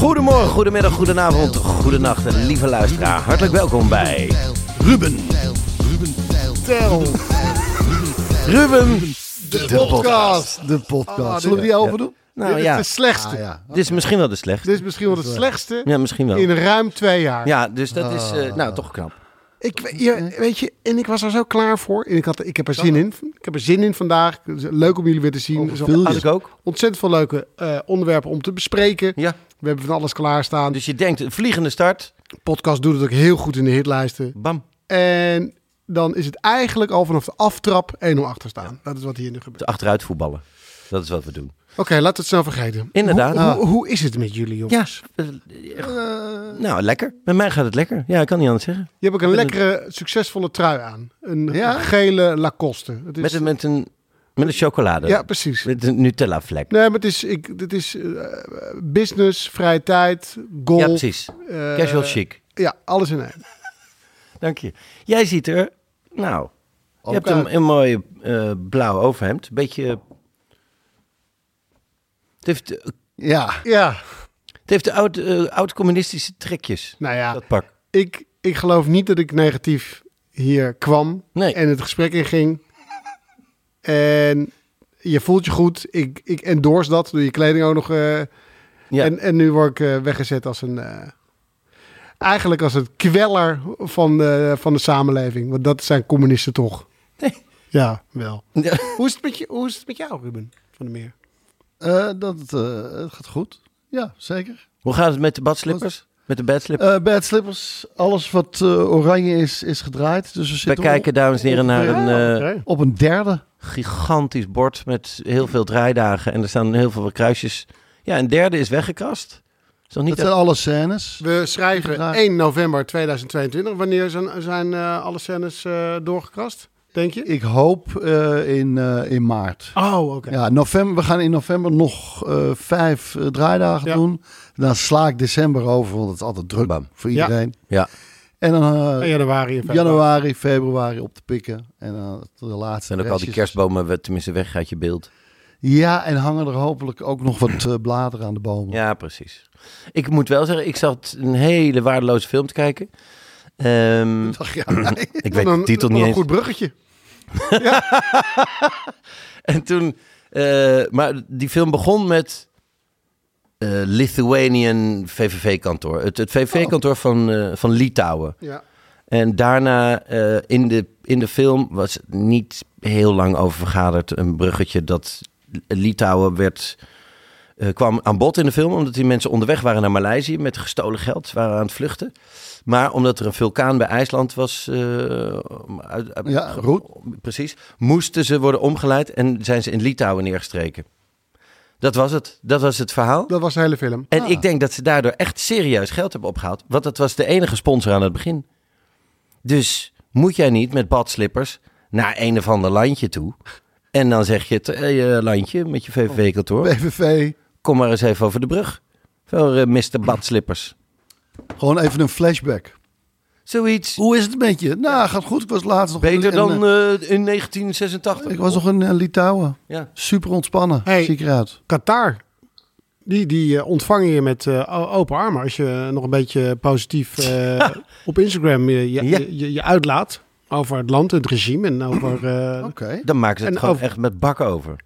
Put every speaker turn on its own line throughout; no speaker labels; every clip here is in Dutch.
Goedemorgen, goedemiddag, goedenacht, goedenacht, lieve luisteraar. Hartelijk welkom bij Ruben.
Ruben
Tel,
Ruben.
de podcast.
de podcast.
Ah,
Zullen we die overdoen?
Nou
Dit
ja,
is de slechtste.
Ah, ja.
dit is misschien wel de slechtste.
Dit is misschien wel de slechtste
Ja, misschien wel.
in ruim twee jaar.
Ja, dus dat is eh, nou toch knap.
Ik, weet je, en ik was er zo klaar voor. En ik, had, ik heb er zin in. Ik heb er zin in vandaag. Leuk om jullie weer te zien.
Had ik ook.
ontzettend veel leuke eh, onderwerpen om te bespreken.
Ja,
We hebben van alles klaarstaan.
dus je denkt, een vliegende start.
Podcast doet het ook heel goed in de hitlijsten.
Bam.
En dan is het eigenlijk al vanaf de aftrap 1-0 achter staan. Dat is wat hier nu gebeurt.
De achteruit voetballen. Dat is wat we doen.
Oké, laten we het snel vergeten.
Inderdaad.
Hoe, hoe, hoe is het met jullie,
Ja,
jongens?
eh, echt. nou lekker. Met mij gaat het lekker. Ja, ik kan niet anders zeggen.
Je hebt ook een lekkere, succesvolle trui aan. Een
Ja?
gele Lacoste. Het is,
Met een, met een, met een chocolade.
ja, precies.
Met een Nutella vlek.
Nee, maar het is, ik, dit is eh, business, vrije tijd, golf.
Ja, precies.
eh,
Casual chic.
Ja, alles in één.
Dank je. Jij ziet er, nou, je hebt een, een mooi eh, blauw overhemd. Beetje. Het heeft,
Ja.
Ja,
het heeft de oud, oud-communistische trekjes.
nou ja,
Dat pak.
ik, ik geloof niet dat ik negatief hier kwam
Nee.
en het gesprek inging. En je voelt je goed. Ik, ik endorse dat. Doe je kleding ook nog. eh,
Ja.
en, en nu word ik eh, weggezet als een. eh, eigenlijk als het kweller van de, van de samenleving. Want dat zijn communisten toch?
Nee.
Ja, wel.
Ja.
Hoe is het met, je, hoe is het met jou, Ruben van der Meer?
Eh, dat eh, het gaat goed. Ja, zeker.
Hoe gaat het met de badslippers? Met de badslippers?
Eh bad slippers, alles wat eh, oranje is, is gedraaid. Dus we
We
zitten
kijken, dames en heren, naar een eh,
op een derde.
gigantisch bord met heel veel draaidagen. En er staan heel veel kruisjes. Ja, een derde is weggekrast. Is nog niet
Dat zijn alle scènes.
We schrijven
Gedraaid.
1 november 2022. Wanneer zijn, zijn eh, alle scènes eh, doorgekrast, denk je?
Ik hoop eh, in, eh, in maart.
Oh, oké.
Ja, november, we gaan in november nog eh, vijf draaidagen
Ja.
doen. Dan sla ik december over, want het is altijd druk
Bam.
voor iedereen.
Ja.
En dan eh,
En januari februari.
januari, februari op te pikken. En dan de laatste.
En ook al die kerstbomen, tenminste weg uit je beeld.
Ja, en hangen er hopelijk ook nog wat eh, bladeren aan de bomen.
Ja, precies. Ik moet wel zeggen, ik zat een hele waardeloze film te kijken. Ehm,
Ach, ja, nee.
ik weet de titel niet
een
eens.
goed bruggetje.
En toen, eh, maar die film begon met eh, Lithuanian VVV-kantoor. Het, het VVV-kantoor van, eh, van Litouwen.
Ja.
En daarna eh, in, de, in de film was niet heel lang over vergaderd. Een bruggetje dat Litouwen werd, kwam aan bod in de film. Omdat die mensen onderweg waren naar Maleisië met gestolen geld. Waren aan het vluchten. Maar omdat er een vulkaan bij IJsland was. uit, uit-
Ja, roet.
Precies. Moesten ze worden omgeleid en zijn ze in Litouwen neergestreken. Dat was het. Dat was het verhaal.
Dat was de hele film.
En
Ah.
ik denk dat ze daardoor echt serieus geld hebben opgehaald. Want dat was de enige sponsor aan het begin. Dus moet jij niet met badslippers naar een of ander landje toe. En dan zeg je het eh, je landje met je VVV-kantoor.
PVV.
Kom maar eens even over de brug. Voor eh, Mr. Badslippers.
Gewoon even een flashback.
Zoiets.
Hoe is het met je? Nou, gaat goed. Ik was laatst nog
Beter
in,
dan
eh,
eh, in 1986.
ik was nog in eh, Litouwen.
Ja.
Super ontspannen.
Hey.
Zie ik eruit.
Qatar. Die, die eh, ontvangen je met eh, o- open armen. Als je nog een beetje positief eh, op Instagram je, je,
Ja.
je, je uitlaat. Over het land, het regime en over... eh,
Oké.
Dan maken ze het gewoon
over-
echt met bakken over.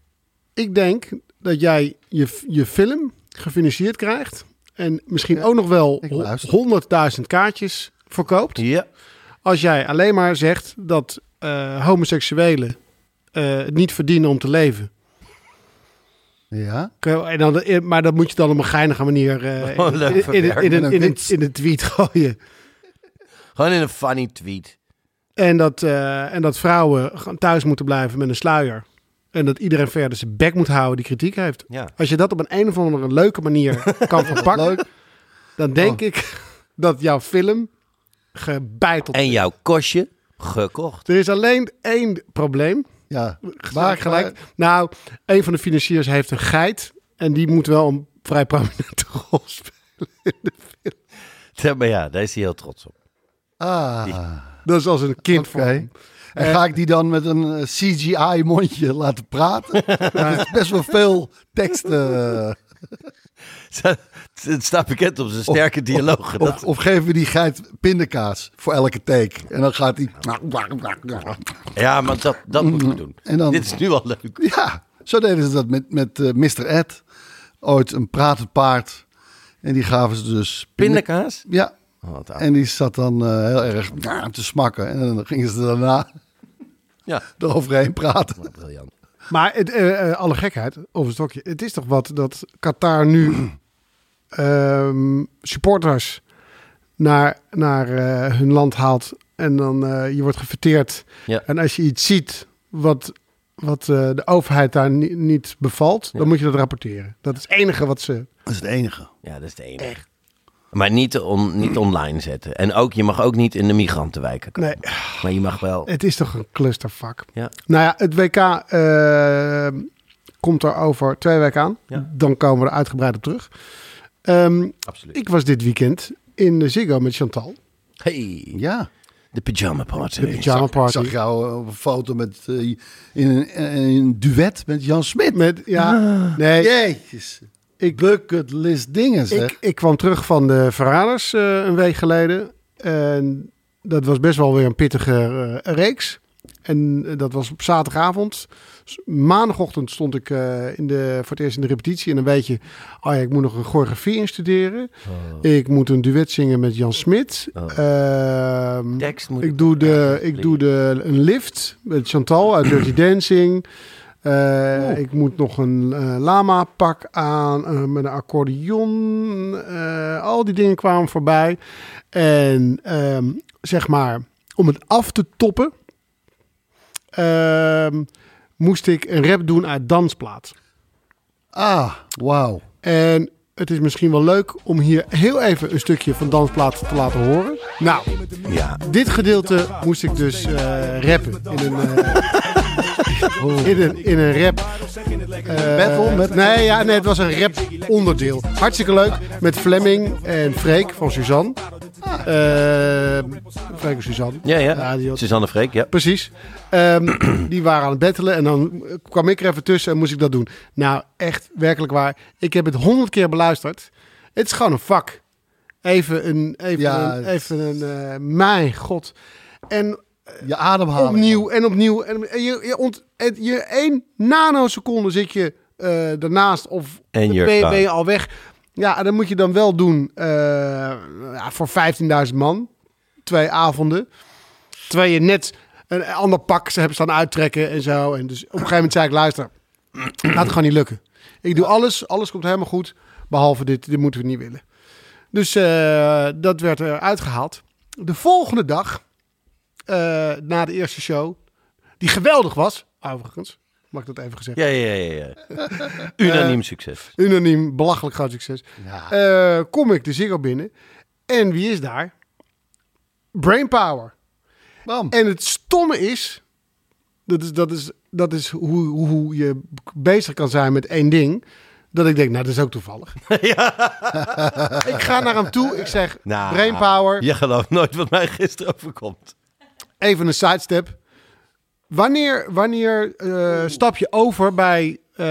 Ik denk dat jij je, je film gefinancierd krijgt en misschien ook nog wel
Ik
ho-
luister.
100.000 kaartjes verkoopt.
Ja.
Als jij alleen maar zegt dat eh, homoseksuelen eh, niet verdienen om te leven.
Ja.
En dan, eh, maar dat moet je dan op een geinige manier
Gewoon
in, in, in, een- in, een- tweet gooien.
Gewoon in een funny tweet.
En dat, en dat vrouwen thuis moeten blijven met een sluier. En dat iedereen verder zijn bek moet houden die kritiek heeft.
Ja.
Als je dat op een, een of andere leuke manier kan verpakken, dan denk ik dat jouw film gebeiteld
En jouw kostje gekocht.
Er is alleen één probleem.
Ja.
Waar gelijk. Nou, een van de financiers heeft een geit. En die moet wel een vrij prominente rol spelen.
Ja, maar ja, daar is hij heel trots op.
Ah.
Dat is als een kind voor hem.
En ga ik die dan met een eh, CGI-mondje laten praten? Er is best wel veel teksten.
Het staat bekend op zijn sterke dialogen.
Of,
Dat,
of geven we die geit pindakaas voor elke take. En dan gaat hij...
ja, maar dat, dat moeten we doen.
En dan-
Dit is nu al leuk.
Ja, zo deden ze dat met, met eh, Mr. Ed. Ooit een pratend paard. En die gaven ze dus...
Pindakaas?
Ja,
Oh,
en die zat dan eh, heel erg te smakken. En dan gingen ze daarna
Ja,
eroverheen praten.
briljant.
Maar het, eh, eh, alle gekheid over het stokje. Het is toch wat dat Qatar nu ehm, supporters naar, naar eh, hun land haalt. En dan eh, je wordt gefeteerd.
Ja.
En als je iets ziet wat, wat eh, de overheid daar ni- niet bevalt, dan moet je dat rapporteren. Dat is het enige wat ze...
Dat is het enige.
Ja, dat is het enige. Maar niet, on, niet online zetten. En ook, je mag ook niet in de migrantenwijken komen.
Nee,
Maar je mag wel...
het is toch een clustervak.
Ja.
Nou ja, het WK eh, komt er over twee weken aan.
Ja.
Dan komen we er uitgebreid op terug. Ehm,
Absoluut.
ik was dit weekend in de Ziggo met Chantal.
Hey,
Ja.
de pyjama party.
De pyjama
Ik
party.
zag jou op een foto met, eh, in, een, in een duet met Jan Smit.
Met, ja, nee,
Jezus.
Ik-
Bucket list dingen zeg.
ik, ik kwam terug van de Verraders eh, een week geleden. En dat was best wel weer een pittige eh, reeks. En eh, dat was op zaterdagavond. Maandagochtend stond ik eh, in de, voor het eerst in de repetitie. En dan weet je, oh ja, ik moet nog een choreografie instuderen. Ik moet een duet zingen met Jan Smit.
Oh.
Ehm,
Tekst moet
ik doe, de, ik doe de, een lift met Chantal uit Dirty Dancing. Eh, Ik moet nog een eh, lama pak aan eh, met een accordeon. Al die dingen kwamen voorbij. En ehm, zeg maar, om het af te toppen, ehm, moest ik een rap doen uit Dansplaat.
Ah, wauw.
En het is misschien wel leuk om hier heel even een stukje van Dansplaat te laten horen. Nou,
Ja.
dit gedeelte moest ik dus rappen in een, in een, in een rap. eh,
Battle met-
Nee, ja, nee, het was een rap onderdeel. Hartstikke leuk. Met Fleming en Freek van Suzanne. Eh, Freek en Suzanne.
Ja, ja. Suzanne Freek, ja.
Precies. Ehm, die waren aan het battelen en dan kwam ik er even tussen en moest ik dat doen. Nou, echt werkelijk waar. Ik heb het honderd keer beluisterd. Het is gewoon een vak. Even een, even
Ja,
een, even een, eh, mijn god. En
Je ademhaling.
opnieuw en opnieuw. En en je, je, ont, het- je één nanoseconde zit je eh daarnaast of
En
je- ben je al weg. Ja, en dan moet je dan wel doen eh, ja, voor 15.000 man. Twee avonden. Terwijl je net een ander pak ze hebben staan uittrekken en zo. En dus op een gegeven moment zei ik, luister, laat het gewoon niet lukken. Ik doe alles, alles komt helemaal goed. Behalve dit, dit moeten we niet willen. Dus eh, dat werd er uitgehaald. De volgende dag, eh, na de eerste show, die geweldig was, overigens. Mag ik dat even gezegd?
Ja, ja, ja. ja. Unaniem succes.
Unaniem, belachelijk groot succes.
Ja.
Eh, kom ik de Ziggo binnen. En wie is daar? Brainpower.
Bam.
En het stomme is, dat is, dat is, dat is hoe, hoe je bezig kan zijn met één ding. Dat ik denk, nou, dat is ook toevallig. ik ga naar hem toe. Ik zeg,
Nou,
Brainpower,
Je gelooft nooit wat mij gisteren overkomt.
Even een sidestep. Wanneer, wanneer eh, stap je over bij, eh,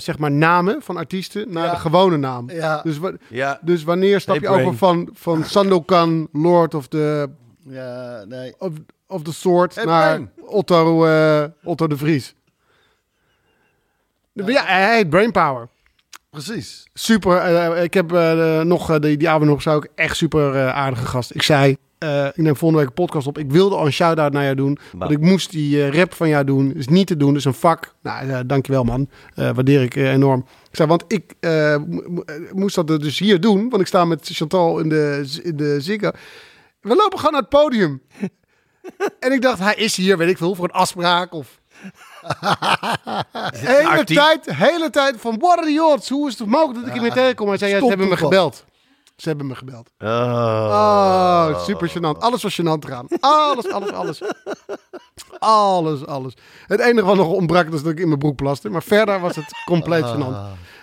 zeg maar, namen van artiesten naar
Ja.
de gewone naam?
Ja.
Dus, wa-
Ja.
dus wanneer stap
Hey,
je over van, van Sandokan, Lord of the,
Ja, nee.
of, of the Sword,
Hey,
naar
Brain.
Otto, eh, Otto de Vries? Ja, hij heet Brainpower.
Precies.
Super. ik heb eh, nog die, die avond nog zou ik echt super eh, aardige gast. Ik zei, eh, ik neem volgende week een podcast op. Ik wilde al een shout-out naar jou doen. Want ik moest die eh, rap van jou doen. Is niet te doen. is een vak. Nou, eh, dankjewel man. Waardeer ik enorm. Ik zei, want ik mo- mo- moest dat dus hier doen. Want ik sta met Chantal in de, in de. We lopen gewoon naar het podium. en ik dacht, hij is hier, weet ik veel, voor een afspraak of... hele tijd, hele tijd van what are the odds? Hoe is het mogelijk dat ik hiermee tegenkom? Hij zei, ja, ze hebben me gebeld. Ze hebben me gebeld.
Oh.
Oh, super gênant. Alles was gênant eraan. Alles, alles, alles. Alles, alles. Het enige wat nog ontbrak was dat ik in mijn broek plaste. Maar verder was het compleet gênant.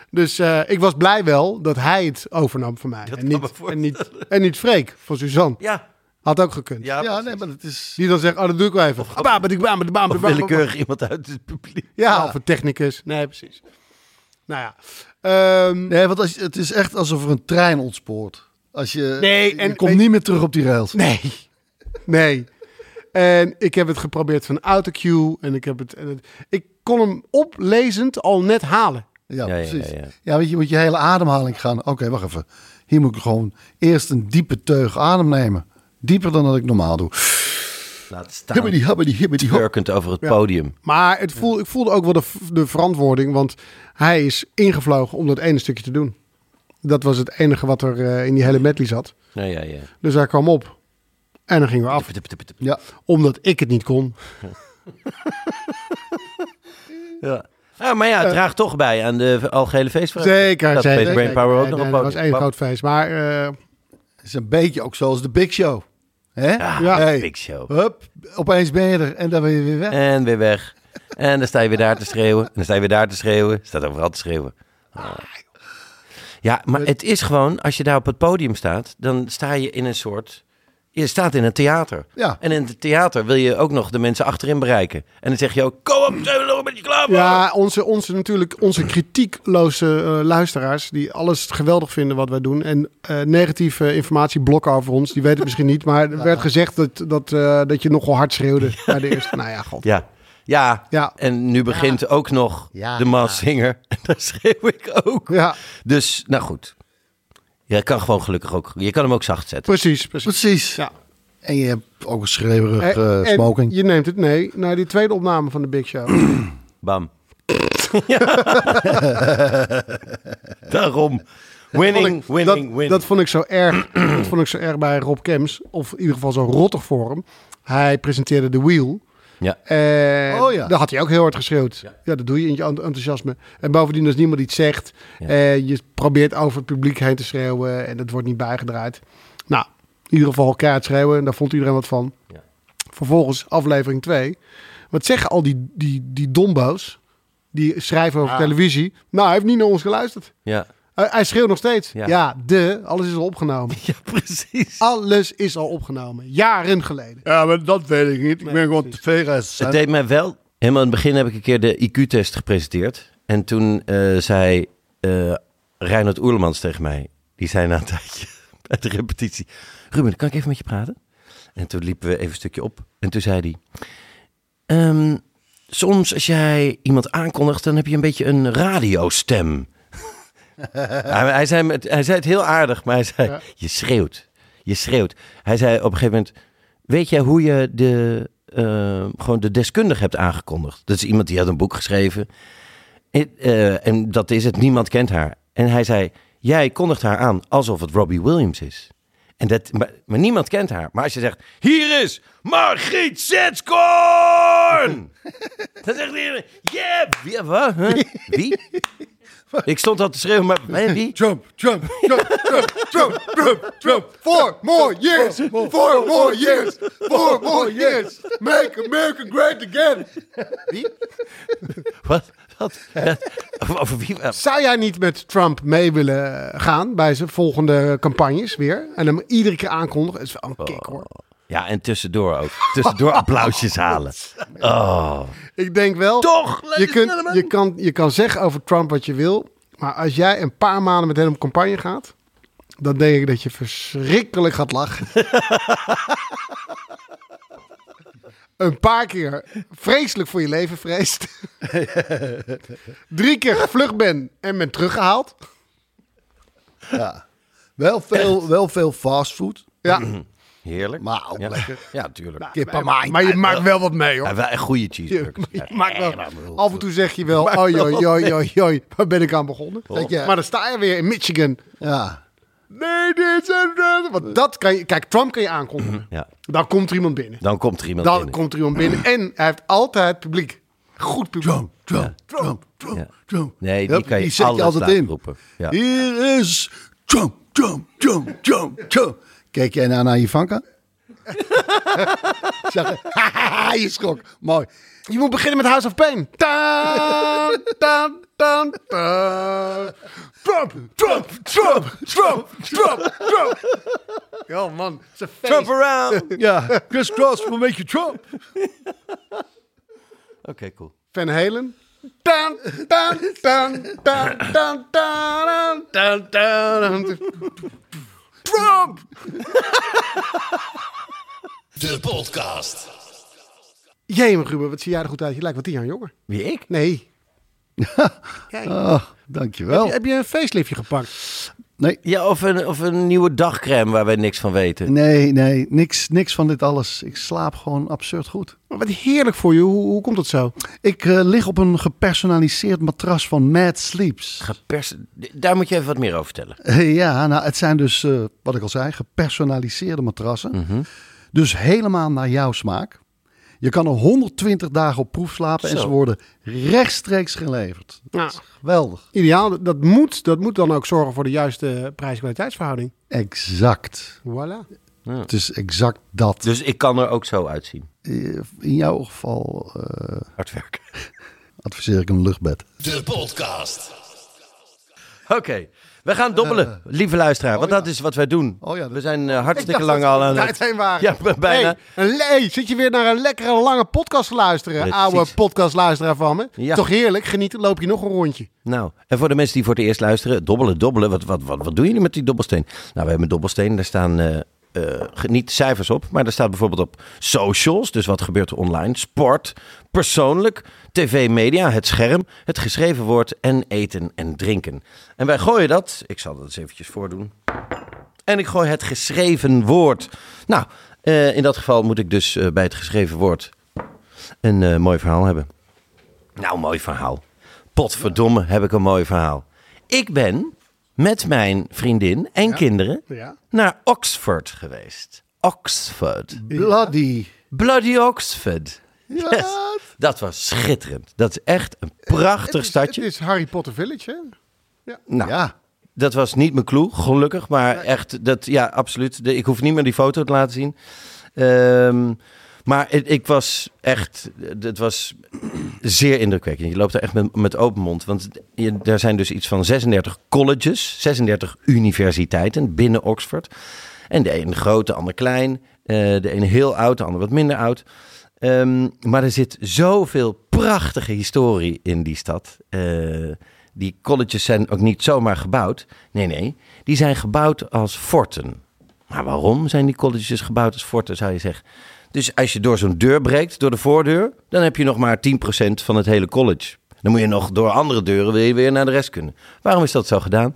Dus eh, ik was blij wel dat hij het overnam van mij. En niet, en, niet, en niet Freek van Suzanne.
Ja,
Had ook gekund.
ja,
Ja, nee, maar het is...
Die dan zegt, oh, dat doe ik wel even. Ah, bam, bam, bam, bam, bam,
Of
bam,
willekeurig iemand uit het publiek.
Ja, of een technicus. Nee, precies. Nou ja. Ehm,
Nee, want als, je- het is echt alsof er een trein ontspoort. Als je,
Nee,
je
en-
komt
weet-
niet meer terug op die rails.
Nee. Nee. En ik heb het geprobeerd van autocue. En ik heb het, en het. Ik kon hem oplezend al net halen.
Ja, precies.
ja,
Ja,
ja.
want je moet je hele ademhaling gaan. Oké, wacht even. Hier moet ik gewoon eerst een diepe teug adem nemen. Dieper dan dat ik normaal doe.
Laat staan.
Hibbidi, hibbidi, hibbidi.
Turkend over het
Ja.
podium.
Maar het voel, ik voelde ook wel de, de verantwoording. Want hij is ingevlogen om dat ene stukje te doen. Dat was het enige wat er eh, in die hele medley zat.
Ja, ja, ja.
Dus hij kwam op. En dan gingen we af.
Ja,
Omdat ik het niet kon.
Ja. Ja, maar ja, het draagt toch bij aan de algehele feestvreugde.
Zeker,
Dat
zeker.
Brainpower ook
Nee,
nog
nee,
een
Dat was één groot feest. Maar eh,
het is een beetje ook zoals de Big Show. Hè?
Ja,
Ja.
Hey.
big show.
Hup, opeens ben je er en dan ben je weer weg.
En weer weg. En dan sta je weer daar te schreeuwen. En dan sta je weer daar te schreeuwen. Staat overal te schreeuwen. Ah. Ja, maar het is gewoon, als je daar op het podium staat, dan sta je in een soort... Je staat in een theater.
Ja.
En in het theater wil je ook nog de mensen achterin bereiken. En dan zeg je ook, kom op, zijn we nog een beetje klaar voor?
Ja, onze, onze, natuurlijk, onze kritiekloze eh, luisteraars, die alles geweldig vinden wat wij doen. En eh, negatieve informatie blokken over ons, die weten het misschien niet. Maar er werd gezegd dat, dat, eh, dat je nogal hard schreeuwde bij de eerste. Nou ja, god.
Ja. Ja.
Ja.
En nu begint ook nog
Ja.
de Maas Singer. En daar schreeuw ik ook.
Ja,
Dus, nou goed. Je kan gewoon gelukkig ook... Je kan hem ook zacht zetten.
precies, precies.
Precies.
Ja.
En je hebt ook een schreeuwerig eh,
en
smoking.
je neemt het mee naar die tweede opname van de Big Show.
Bam. Daarom. Winning, winning,
dat,
winning.
dat vond ik zo erg. dat vond ik zo erg bij Rob Kems. Of in ieder geval zo rottig voor hem. Hij presenteerde The Wheel.
Ja.
En
Oh ja.
daar had hij ook heel hard geschreeuwd. Ja. dat doe je in je ent- enthousiasme. En bovendien, als niemand iets zegt,
Ja.
eh, je probeert over het publiek heen te schreeuwen en het wordt niet bijgedraaid. Nou, in ieder geval keihard schreeuwen. En daar vond iedereen wat van.
Ja.
Vervolgens aflevering 2. Wat zeggen al die, die, die dombo's, die schrijven
Ah.
over televisie. Nou, hij heeft niet naar ons geluisterd.
Ja.
Hij, hij schreeuwt nog steeds.
Ja.
Ja. de, alles is al opgenomen.
ja, precies.
Alles is al opgenomen. Jaren geleden.
Ja, maar dat weet ik niet. Ik
Nee,
ben gewoon
precies.
tv-reis.
Het deed mij wel... Helemaal in het begin heb ik een keer de IQ-test gepresenteerd. En toen eh, zei eh Reinhard Oerlemans tegen mij... Die zei na een tijdje bij de repetitie... Ruben, kan ik even met je praten? En toen liepen we even een stukje op. En toen zei hij... "Ehm, soms als jij iemand aankondigt... dan heb je een beetje een radiostem. hij, hij, zei, het- hij zei het heel aardig, maar hij zei...
Ja.
Je schreeuwt. Je schreeuwt. Hij zei op een gegeven moment... Weet jij hoe je de, eh, gewoon de deskundige hebt aangekondigd? Dat is iemand die had een boek geschreven. En, eh, en dat is het. Niemand kent haar. En hij zei... Jij kondigt haar aan alsof het Robbie Williams is. En dat, maar, maar niemand kent haar. Maar als je zegt... Hier is Margriet Zetskoorn! dan zegt iedereen... Yeah! Wie? Wat? Huh? Wie? Ik stond al te schreeuwen, maar wie?
Trump, Trump, Trump, Trump, Trump, Trump, Trump.
Four more years. Four more years. Four more years. Make America great again.
Wat? Wat? Ja, Over, wie?
Zou jij niet met Trump mee willen gaan bij zijn volgende campagnes weer? En hem iedere keer aankondigen? Het is wel een kick hoor.
Ja, en tussendoor ook. Tussendoor applausjes halen. Oh.
Ik denk wel.
Toch,
Je, kunt, je, kan, je kan zeggen over Trump wat je wil. Maar als jij een paar maanden met hem op campagne gaat. Dan denk ik dat je verschrikkelijk gaat lachen. een paar keer vreselijk voor je leven vreest. Drie keer gevlucht ben en ben teruggehaald.
Ja. Wel veel, wel veel fastfood.
Ja,
Heerlijk.
Maar ook
ja.
lekker.
Ja, tuurlijk.
Kippenmaai.
maar je maakt wel wat mee hoor.
Ja, wel een goede cheeseburger.
Je maakt wel, af en toe zeg je wel, oi, oi, oi, oi, oi, waar ben ik aan begonnen?
Je-
Maar dan sta je weer in Michigan.
Ja.
Nee, dit en dat. Want dat kan je, kijk, Trump kan je aankondigen.
Ja.
Dan komt er iemand binnen.
Dan komt er iemand
Dan
binnen.
komt er iemand binnen. En hij heeft altijd publiek. Goed publiek.
Trump, Trump, Trump, Trump,
Ja.
Trump.
Nee, die
Hup,
kan je
die zet je altijd in.
roepen. Ja.
Hier is Trump, Trump, Trump, Trump, Trump. Kijk jij nou naar Ivanka? zeg, haha, je schrok. Mooi.
Je moet beginnen met House of Pain. Tan, tan, tan, tan. Trump, Trump, Trump, Trump, Trump, Trump. Ja man, ze
Trump around!
Ja, Chris Cross will make you Trump.
Oké, cool.
Van Halen. Tan, tan, tan, tan, tan, tan, tan, tan. Trump!
De podcast.
Jee, Ruben, wat zie jij er goed uit? Je lijkt wat tien jaar jonger.
Wie ik?
Nee. Jij.
Oh, dankjewel.
Heb, je, heb je een faceliftje gepakt?
Nee,
Ja, of een, of een nieuwe dagcreme waar wij niks van weten.
nee, nee. Niks, niks van dit alles. Ik slaap gewoon absurd goed.
Maar wat heerlijk voor je. Hoe, hoe komt dat zo?
Ik eh, lig op een gepersonaliseerd matras van Mad Sleeps.
Gepers Daar moet je even wat meer over vertellen.
Ja, nou, het zijn dus, eh, wat ik al zei, gepersonaliseerde matrassen.
Mhm.
Dus helemaal naar jouw smaak. Je kan er 120 dagen op proef slapen en ze worden rechtstreeks geleverd.
Nou,
Geweldig.
ideaal. Dat moet, dat moet dan ook zorgen voor de juiste prijs-kwaliteitsverhouding.
Exact.
Voilà.
Het is exact dat.
Dus ik kan er ook zo uitzien.
Eh, In jouw geval eh,
Hard werken.
adviseer ik een luchtbed.
De podcast.
Oké, we gaan dobbelen, lieve luisteraar. want dat is wat wij doen.
Oh ja,
we zijn eh, hartstikke lang al aan het...
heen waren.
Ja, bijna.
Hey, hey, zit je weer naar een lekkere lange podcast te luisteren?
Precies.
Oude podcastluisteraar van me.
Ja.
Toch heerlijk. Genieten. Loop je nog een rondje.
Nou, en voor de mensen die voor het eerst luisteren, dobbelen, dobbelen. Wat, wat, wat, wat doen jullie met die dobbelsteen? Nou, we hebben een dobbelsteen. Daar staan eh, eh, niet cijfers op, maar daar staat bijvoorbeeld op socials. Dus wat gebeurt er online? Sport, persoonlijk, tv, media, het scherm, het geschreven woord en eten en drinken. En wij gooien dat, ik zal dat eens eventjes voordoen. En ik gooi het geschreven woord. Nou, eh, in dat geval moet ik dus eh, bij het geschreven woord een mooi verhaal hebben. Nou, mooi verhaal. Potverdomme heb ik een mooi verhaal. Ik ben met mijn vriendin en kinderen
Ja.
naar Oxford geweest. Oxford.
Bloody.
Bloody Oxford.
Ja.
Yes. Dat was schitterend. Dat is echt een prachtig
Het is-
stadje.
Het is Harry Potter Village, hè?
Nou,
Ja.
dat was niet mijn clue, gelukkig. Maar echt, dat, ja, absoluut. De- ik hoef niet meer die foto te laten zien. Ehm, maar het, ik was echt, het was zeer indrukwekkend. Je loopt er echt met, met open mond. Want je, er zijn dus iets van 36 colleges, 36 universiteiten binnen Oxford. En de ene groot, de ander klein. Eh, de ene heel oud, de ander wat minder oud. Ehm, maar er zit zoveel prachtige historie in die stad. Eh, die colleges zijn ook niet zomaar gebouwd. Nee, nee. Die zijn gebouwd als forten. Maar waarom zijn die colleges gebouwd als forten, zou je zeggen? Dus als je door zo'n deur breekt, door de voordeur, dan heb je nog maar 10% van het hele college. Dan moet je nog door andere deuren weer naar de rest kunnen. Waarom is dat zo gedaan?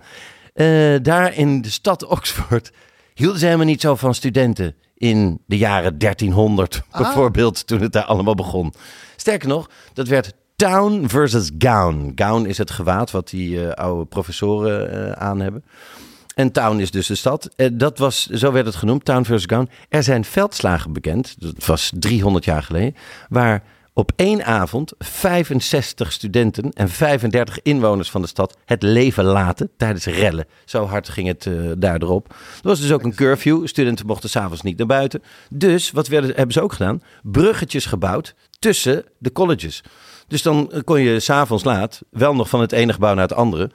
Eh, daar in de stad Oxford hielden ze helemaal niet zo van studenten in de jaren 1300 bijvoorbeeld, toen het daar allemaal begon. Sterker nog, dat werd town versus gown. Gown is het gewaad wat die eh, oude professoren eh, aan hebben. En town is dus de stad. Eh, dat was, zo werd het genoemd, town versus gown. Er zijn veldslagen bekend, dat was 300 jaar geleden, waar op één avond 65 studenten en 35 inwoners van de stad het leven laten tijdens rellen. Zo hard ging het eh daar erop. Er was dus ook een curfew. Studenten mochten s'avonds niet naar buiten. Dus wat hebben ze ook gedaan? Bruggetjes gebouwd tussen de colleges. Dus dan eh, kon je s'avonds laat wel nog van het ene gebouw naar het andere.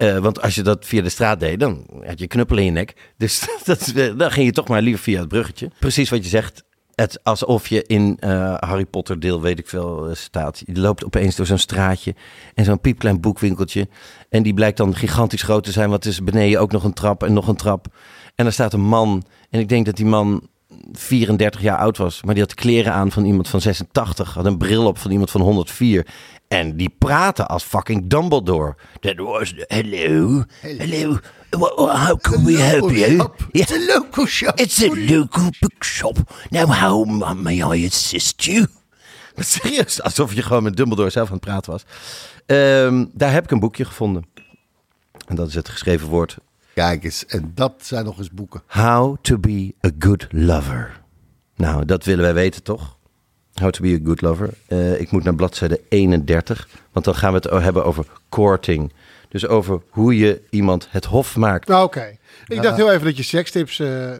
Eh, want als je dat via de straat deed, dan had je knuppel in je nek. Dus dat, dan ging je toch maar liever via het bruggetje. Precies wat je zegt. Het, alsof je in eh, Harry Potter deel, weet ik veel, eh, staat. Je loopt opeens door zo'n straatje en zo'n piepklein boekwinkeltje. En die blijkt dan gigantisch groot te zijn, want is beneden ook nog een trap en nog een trap. En er staat een man. En ik denk dat die man 34 jaar oud was. Maar die had kleren aan van iemand van 86. Had een bril op van iemand van 104. En die praten als fucking Dumbledore. That was, hello, hello, how can we help you?
shop. It's a local shop.
It's a local bookshop. Now, how may I assist you? Serieus, alsof je gewoon met Dumbledore zelf aan het praten was. Ehm, daar heb ik een boekje gevonden. En dat is het geschreven woord.
Kijk eens, en dat zijn nog eens boeken.
How to be a good lover. Nou, dat willen wij weten, toch? How to be a good lover. Eh, ik moet naar bladzijde 31, want dan gaan we het hebben over courting. Dus over hoe je iemand het hof maakt.
Nou, Oké. Ik dacht heel even dat je sekstips... eh,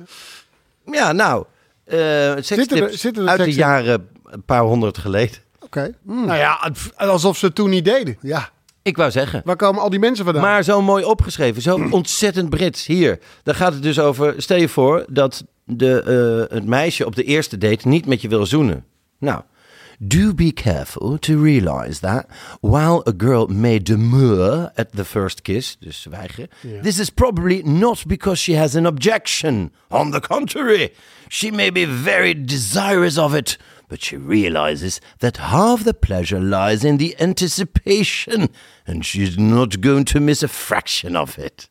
Ja, nou, eh sekstips uit de jaren een paar honderd geleden.
Oké. Nou ja, alsof ze het toen niet deden.
Ja,
Ik wou zeggen.
Waar komen al die mensen vandaan?
Maar zo mooi opgeschreven, zo ontzettend Brits. Hier, daar gaat het dus over. Stel je voor dat de, het meisje op de eerste date niet met je wil zoenen. Nou, do be careful to realize that while a girl may demur at the first kiss, dus weigeren, this is probably not because she has an objection. On the contrary, she may be very desirous of it. But she realizes that half the pleasure lies in the anticipation, and she's not going to miss a fraction of it.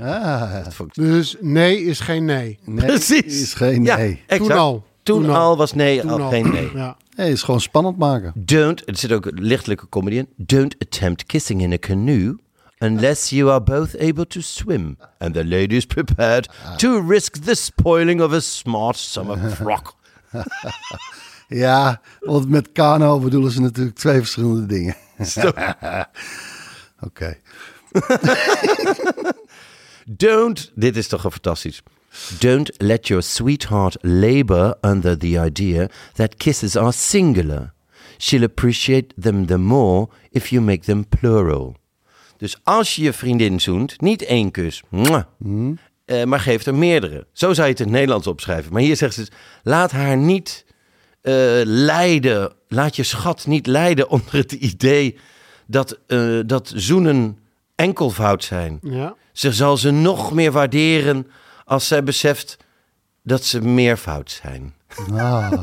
ah,
Dat vond ik-
Dus nee is geen nee.
nee,
Precies.
is geen
Ja,
nee.
exact.
Toen al.
Toen,
al.
was nee
Toen
al
al.
geen nee.
Ja.
Nee, is gewoon spannend maken.
Don't, er zit ook een lichtelijke comedy in. Don't attempt kissing in a canoe unless you are both able to swim. And the lady is prepared to risk the spoiling of a smart summer frock.
Ja, want met kano bedoelen ze natuurlijk twee verschillende dingen. Oké.
Don't, dit is toch een fantastisch. Don't let your sweetheart labor under the idea that kisses are singular. She'll appreciate them the more if you make them plural. Dus als je je vriendin zoent, niet één kus, mwah, eh, maar geef er meerdere. Zo zou je het in het Nederlands opschrijven. Maar hier zegt ze, dus, laat haar niet eh, lijden, laat je schat niet lijden onder het idee dat, eh, dat zoenen enkelvoud zijn.
Ja.
Ze zal ze nog meer waarderen als zij beseft dat ze meervoud zijn.
Ah.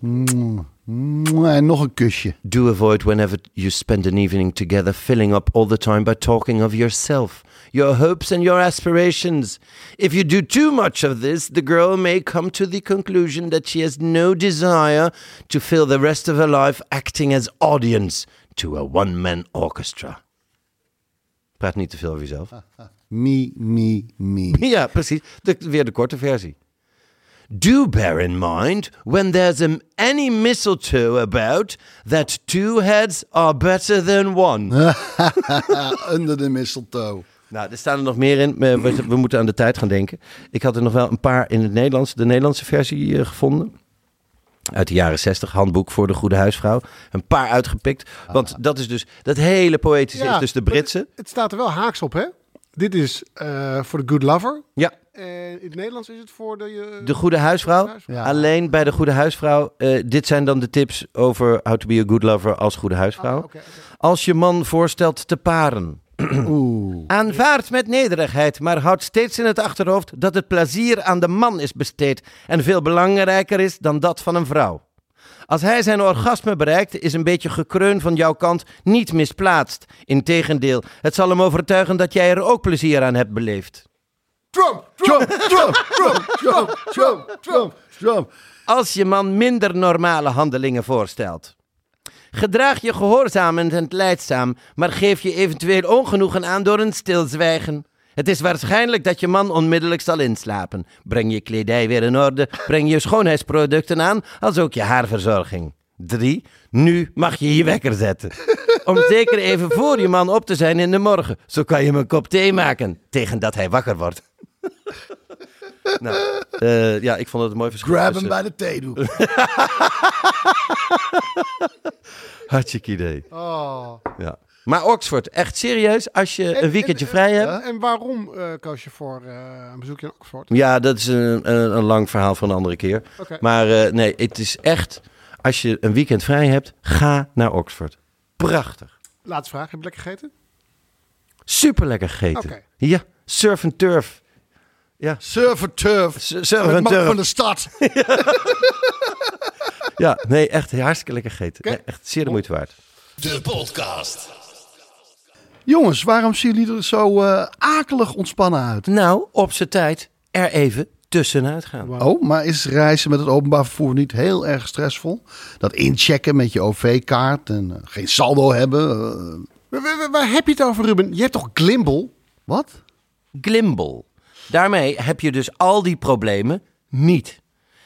Mm, mm, En nog een kusje.
Do avoid whenever you spend an evening together filling up all the time by talking of yourself, your hopes and your aspirations. If you do too much of this, the girl may come to the conclusion that she has no desire to fill the rest of her life acting as audience to a one-man orchestra. Praat niet te veel over jezelf.
Me, me, me.
Ja, precies. De, weer de korte versie. Do bear in mind, when there's um, any mistletoe about, that two heads are better than one.
Under de mistletoe.
Nou, er staan er nog meer in. We, we, moeten aan de tijd gaan denken. Ik had er nog wel een paar in het Nederlands, de Nederlandse versie eh, gevonden. Uit de jaren 60, handboek voor de goede huisvrouw. Een paar uitgepikt. Want dat is dus, dat hele poëtische is dus de Britse.
Het, het staat er wel haaks op, hè? Dit is eh, voor de good lover.
Ja,
En in het Nederlands is het voor de... eh,
De Goede Huisvrouw.
Ja.
Alleen bij de Goede Huisvrouw. eh, dit zijn dan de tips over how to be a good lover als Goede Huisvrouw.
Ah.
Als je man voorstelt te paren.
Oeh.
Aanvaard met nederigheid, maar houd steeds in het achterhoofd dat het plezier aan de man is besteed en veel belangrijker is dan dat van een vrouw. Als hij zijn orgasme bereikt, is een beetje gekreun van jouw kant niet misplaatst. Integendeel, het zal hem overtuigen dat jij er ook plezier aan hebt beleefd.
Trump, Trump, Trump, Trump, Trump, Trump, Trump, Trump.
als je man minder normale handelingen voorstelt. Gedraag je gehoorzamend en leidzaam, maar geef je eventueel ongenoegen aan door een stilzwijgen. Het is waarschijnlijk dat je man onmiddellijk zal inslapen. Breng je kledij weer in orde, breng je schoonheidsproducten aan, als ook je haarverzorging. 3. Nu mag je je wekker zetten. Om zeker even voor je man op te zijn in de morgen. Zo kan je hem een kop thee maken, tegen dat hij wakker wordt. nou, eh, ja, ik vond het een mooi verschil.
Grab hem bij de theedoek.
Hartstikke idee.
Oh.
Ja. Maar Oxford, echt serieus, als je een weekendje vrij hebt.
En waarom eh, koos je voor eh, een bezoekje in Oxford?
Ja, dat is een, een, een lang verhaal voor een andere keer. Maar eh, nee, het is echt, als je een weekend vrij hebt, ga naar Oxford. Prachtig.
Laatste vraag. Heb je lekker gegeten?
Super lekker gegeten.
Oké.
Ja, surf en turf.
Turf.
S- Surf en
Mark van
turf.
de stad.
Ja, nee, echt hartstikke lekker gegeten. Nee, echt zeer de moeite waard.
De podcast.
Jongens, waarom zien jullie er zo eh, akelig ontspannen uit?
Nou, op zijn tijd er even tussenuit gaan.
Oh, maar is reizen met het openbaar vervoer niet heel erg stressvol? Dat inchecken met je OV-kaart en eh, geen saldo hebben. eh,
Waar, waar- waar heb je het over, Ruben? Je hebt toch Glimbal?
wat?
Glimble. Daarmee heb je dus al die problemen niet.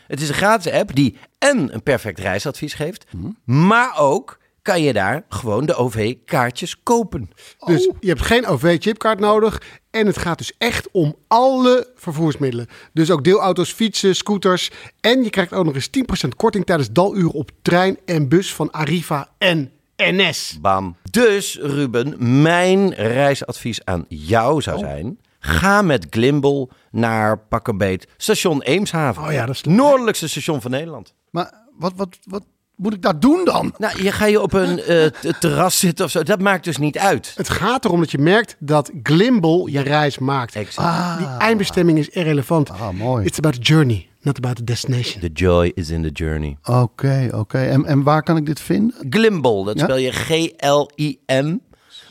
Het is een gratis app die en een perfect reisadvies geeft, maar ook kan je daar gewoon de OV-kaartjes kopen.
Dus je hebt geen OV-chipkaart nodig. En het gaat dus echt om alle vervoersmiddelen. Dus ook deelauto's, fietsen, scooters. En je krijgt ook nog eens 10% korting tijdens daluren op trein en bus van Arriva en NS.
Bam. Dus Ruben, mijn reisadvies aan jou zou zijn: ga met Glimble naar pak een beet station Eemshaven.
Oh ja, dat is-
Noordelijkste station van Nederland.
Maar wat, wat, wat moet ik daar doen dan?
Nou, je ga je op een eh, terras zitten of zo. Dat maakt dus niet uit.
Het gaat erom dat je merkt dat Glimbal je reis maakt.
Exact.
Die eindbestemming is irrelevant.
Ah, mooi.
It's about the journey, not about the destination.
The joy is in the journey.
Oké, oké. En, en waar kan ik dit vinden?
Glimble, dat
Ja?
spel je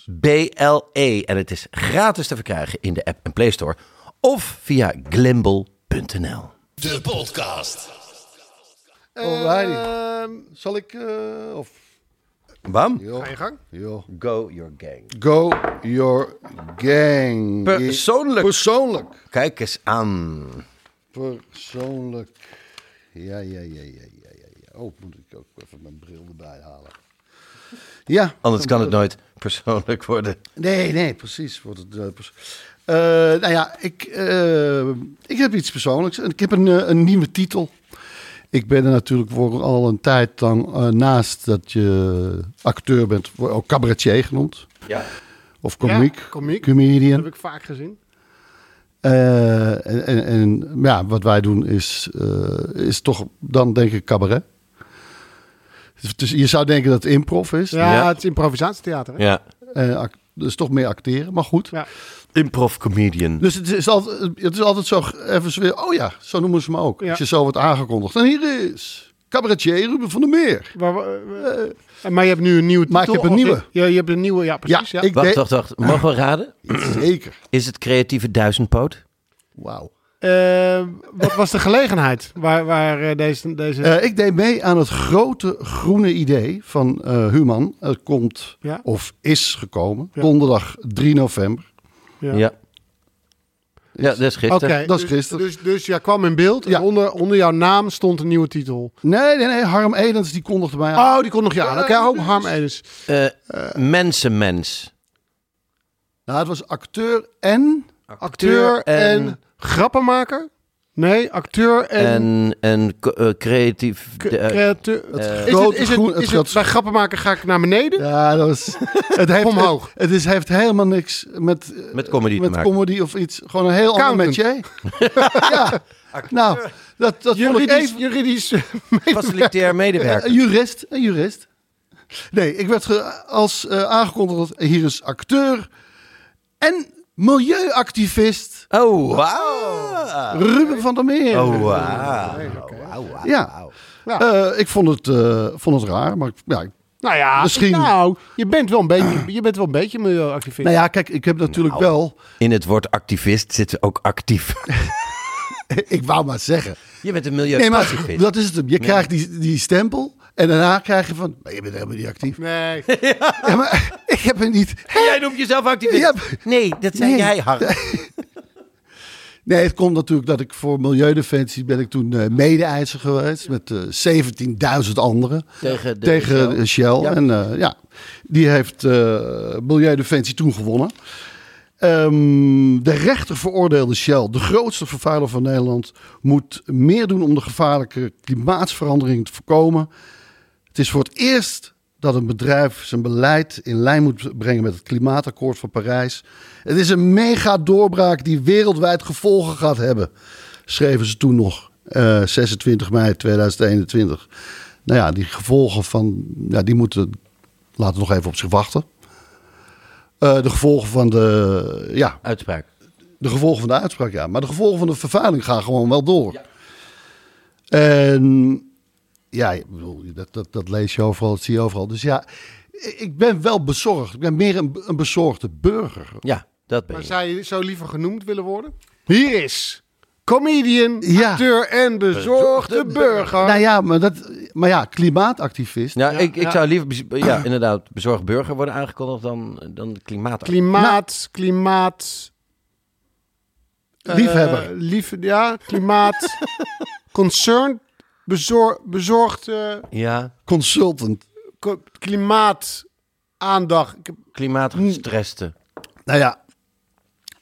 G-L-I-M-B-L-E. En het is gratis te verkrijgen in de app en Play Store. Of via glimble.nl.
De podcast.
Ehm,
Zal ik... eh, of...
Bam.
Ga je gang.
joh.
Go your gang.
Go your gang.
Persoonlijk.
Persoonlijk.
Kijk eens aan.
Persoonlijk. Ja, ja, ja, ja, ja, ja. ja. Oh, moet ik ook even mijn bril erbij halen. Ja.
Anders kan het nooit persoonlijk worden.
Nee, nee, precies. Wordt het, eh, pers- Eh, nou ja, ik, eh, ik heb iets persoonlijks. En Ik heb een, eh, een nieuwe titel. Ik ben er natuurlijk voor al een tijd lang eh, naast dat je acteur bent, ook cabaretier genoemd.
Ja.
Of komiek.
Ja, komiek.
Comedian.
Dat heb ik vaak gezien.
Eh, en, en, en ja, wat wij doen is, eh, is toch dan denk ik cabaret. Dus je zou denken dat het improv is.
Ja,
Ja.
het is improvisatietheater. Hè?
Ja.
Eh, dus toch meer acteren, maar goed.
Ja.
Improv comedian.
Dus het is, altijd, het is altijd zo even zo weer, oh ja, zo noemen ze me ook.
Ja.
Als je zo wordt aangekondigd. En hier is cabaretier Ruben van der Meer.
Maar, eh, maar je hebt nu een nieuwe titel.
Maar ik heb een nieuwe.
Je, ja, je hebt een nieuwe, ja precies. Ja,
ik
Wacht, wacht, wacht. Mogen we raden?
Zeker.
Is het creatieve duizendpoot?
Wauw.
Eh, wat was de gelegenheid waar, waar eh, deze... deze
Eh, ik deed mee aan het grote groene idee van eh Human. Het komt,
Ja.
of is gekomen,
Ja.
donderdag 3 november.
Ja.
Ja. Ja, dat is gisteren.
Dat is
dus,
gisteren.
Dus, dus jij kwam in beeld
Ja.
en onder, onder jouw naam stond een nieuwe titel.
Nee, nee, nee. Harm Edens die kondigde mij aan.
Oh, die kon nog je aan. Oké, oh, Harm Edens.
Eh, mensenmens.
Nou, het was acteur en...
Acteur en,
en-
grappenmaker? Nee, acteur en...
En, eh, creatief...
c-
de- eh.
Het
is het,
grote
is het,
groen- het
is het,
grote-
bij grappenmaker ga ik naar beneden?
Ja, dat was... Het heeft,
Omhoog.
Het, het is, heeft helemaal niks met... eh,
Met comedy te
met
maken.
comedy of iets. Gewoon een heel ander
Accountant.
metier. ja. Nou, dat, dat vond ik
Juridisch,
even...
juridisch
Facilitair medewerker.
Een jurist, een jurist. Nee, ik werd ge- als eh, aangekondigd, hier is acteur en milieuactivist
Oh, wauw.
Ruben van der Meer.
Oh, wauw.
Ja,
Ja.
Eh, ik vond het, eh, vond het raar, maar ik- ja,
Nou ja,
Misschien-
Nou, je bent wel een beetje, je bent wel een beetje milieuactivist.
nou ja, kijk, ik heb natuurlijk
Nou.
wel,
In het woord activist zit ook actief.
ik wou maar zeggen.
Je bent een
Nee,
milieuactivist.
maar dat is het. hem. Je krijgt die, die stempel en daarna krijg je van, maar je bent helemaal niet actief.
Nee.
Ja, maar ik heb er niet.
Jij noemt jezelf activist?
Ja.
Nee, dat zei
Nee.
jij, Harm.
Nee, het komt natuurlijk dat ik voor Milieudefensie ben ik toen eh mede-eisen geweest met eh 17.000 anderen.
Tegen de
tegen
Shell.
Shell. Shell.
Ja.
En eh, ja, die heeft eh Milieudefensie toen gewonnen. Ehm, de rechter veroordeelde Shell, de grootste vervuiler van Nederland, moet meer doen om de gevaarlijke klimaatsverandering te voorkomen. Het is voor het eerst dat een bedrijf zijn beleid in lijn moet brengen met het klimaatakkoord van Parijs. Het is een mega doorbraak die wereldwijd gevolgen gaat hebben, schreven ze toen nog, eh, 26 mei 2021. Nou ja, die gevolgen van, ja, die moeten, laten nog even op zich wachten. Eh, de gevolgen van de, ja,
Uitspraak.
de gevolgen van de uitspraak, ja. Maar de gevolgen van de vervuiling gaan gewoon wel door. En ja, ik bedoel, dat, dat, dat lees je overal, dat zie je overal. Dus ja, ik ben wel bezorgd. Ik ben meer een, een bezorgde burger.
Ja, dat ben
Maar
je.
zou je zo liever genoemd willen worden? Hier is comedian,
Ja.
acteur en bezorgde burger.
Nou ja, maar, dat, maar ja, klimaatactivist.
Ja, ik, ik
ja.
zou liever ja, inderdaad bezorgd burger worden aangekondigd dan, dan klimaat.
Klimaat, klimaat...
Liefhebber.
lief, ja, klimaat... concern, bezor, bezorgd... eh,
Ja,
Consultant.
ko- klimaat, aandacht. Ik heb
klimaatgestreste.
Nou ja.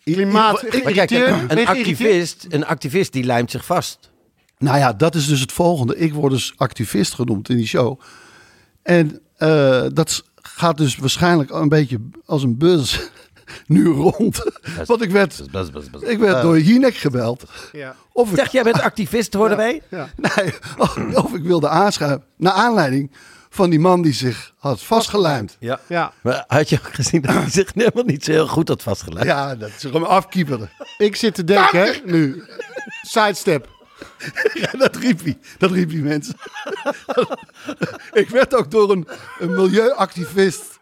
klimaat,
Ik- ik-
Maar kijk,
geïrriteerd.
een,
Ben je geïrriteerd?
activist, een activist die lijmt zich vast.
Nou ja, dat is dus het volgende. Ik word dus activist genoemd in die show. En eh, dat s- gaat dus waarschijnlijk een beetje als een buzz nu rond. Want ik werd, ik werd door Jinek gebeld.
Ja.
Of ik,
Zeg, jij bent activist, hoorden wij?
nee, of, of ik wilde aanschuiven. Naar aanleiding van die man die zich had vastgelijmd.
Ja.
ja,
Maar had je ook gezien dat hij zich helemaal niet zo heel goed had vastgelegd?
Ja, dat is gewoon afkieperde.
ik zit te denken hè, nu. Sidestep.
Ja, dat riep hij. Dat riep die mensen. ik werd ook door een, een milieuactivist,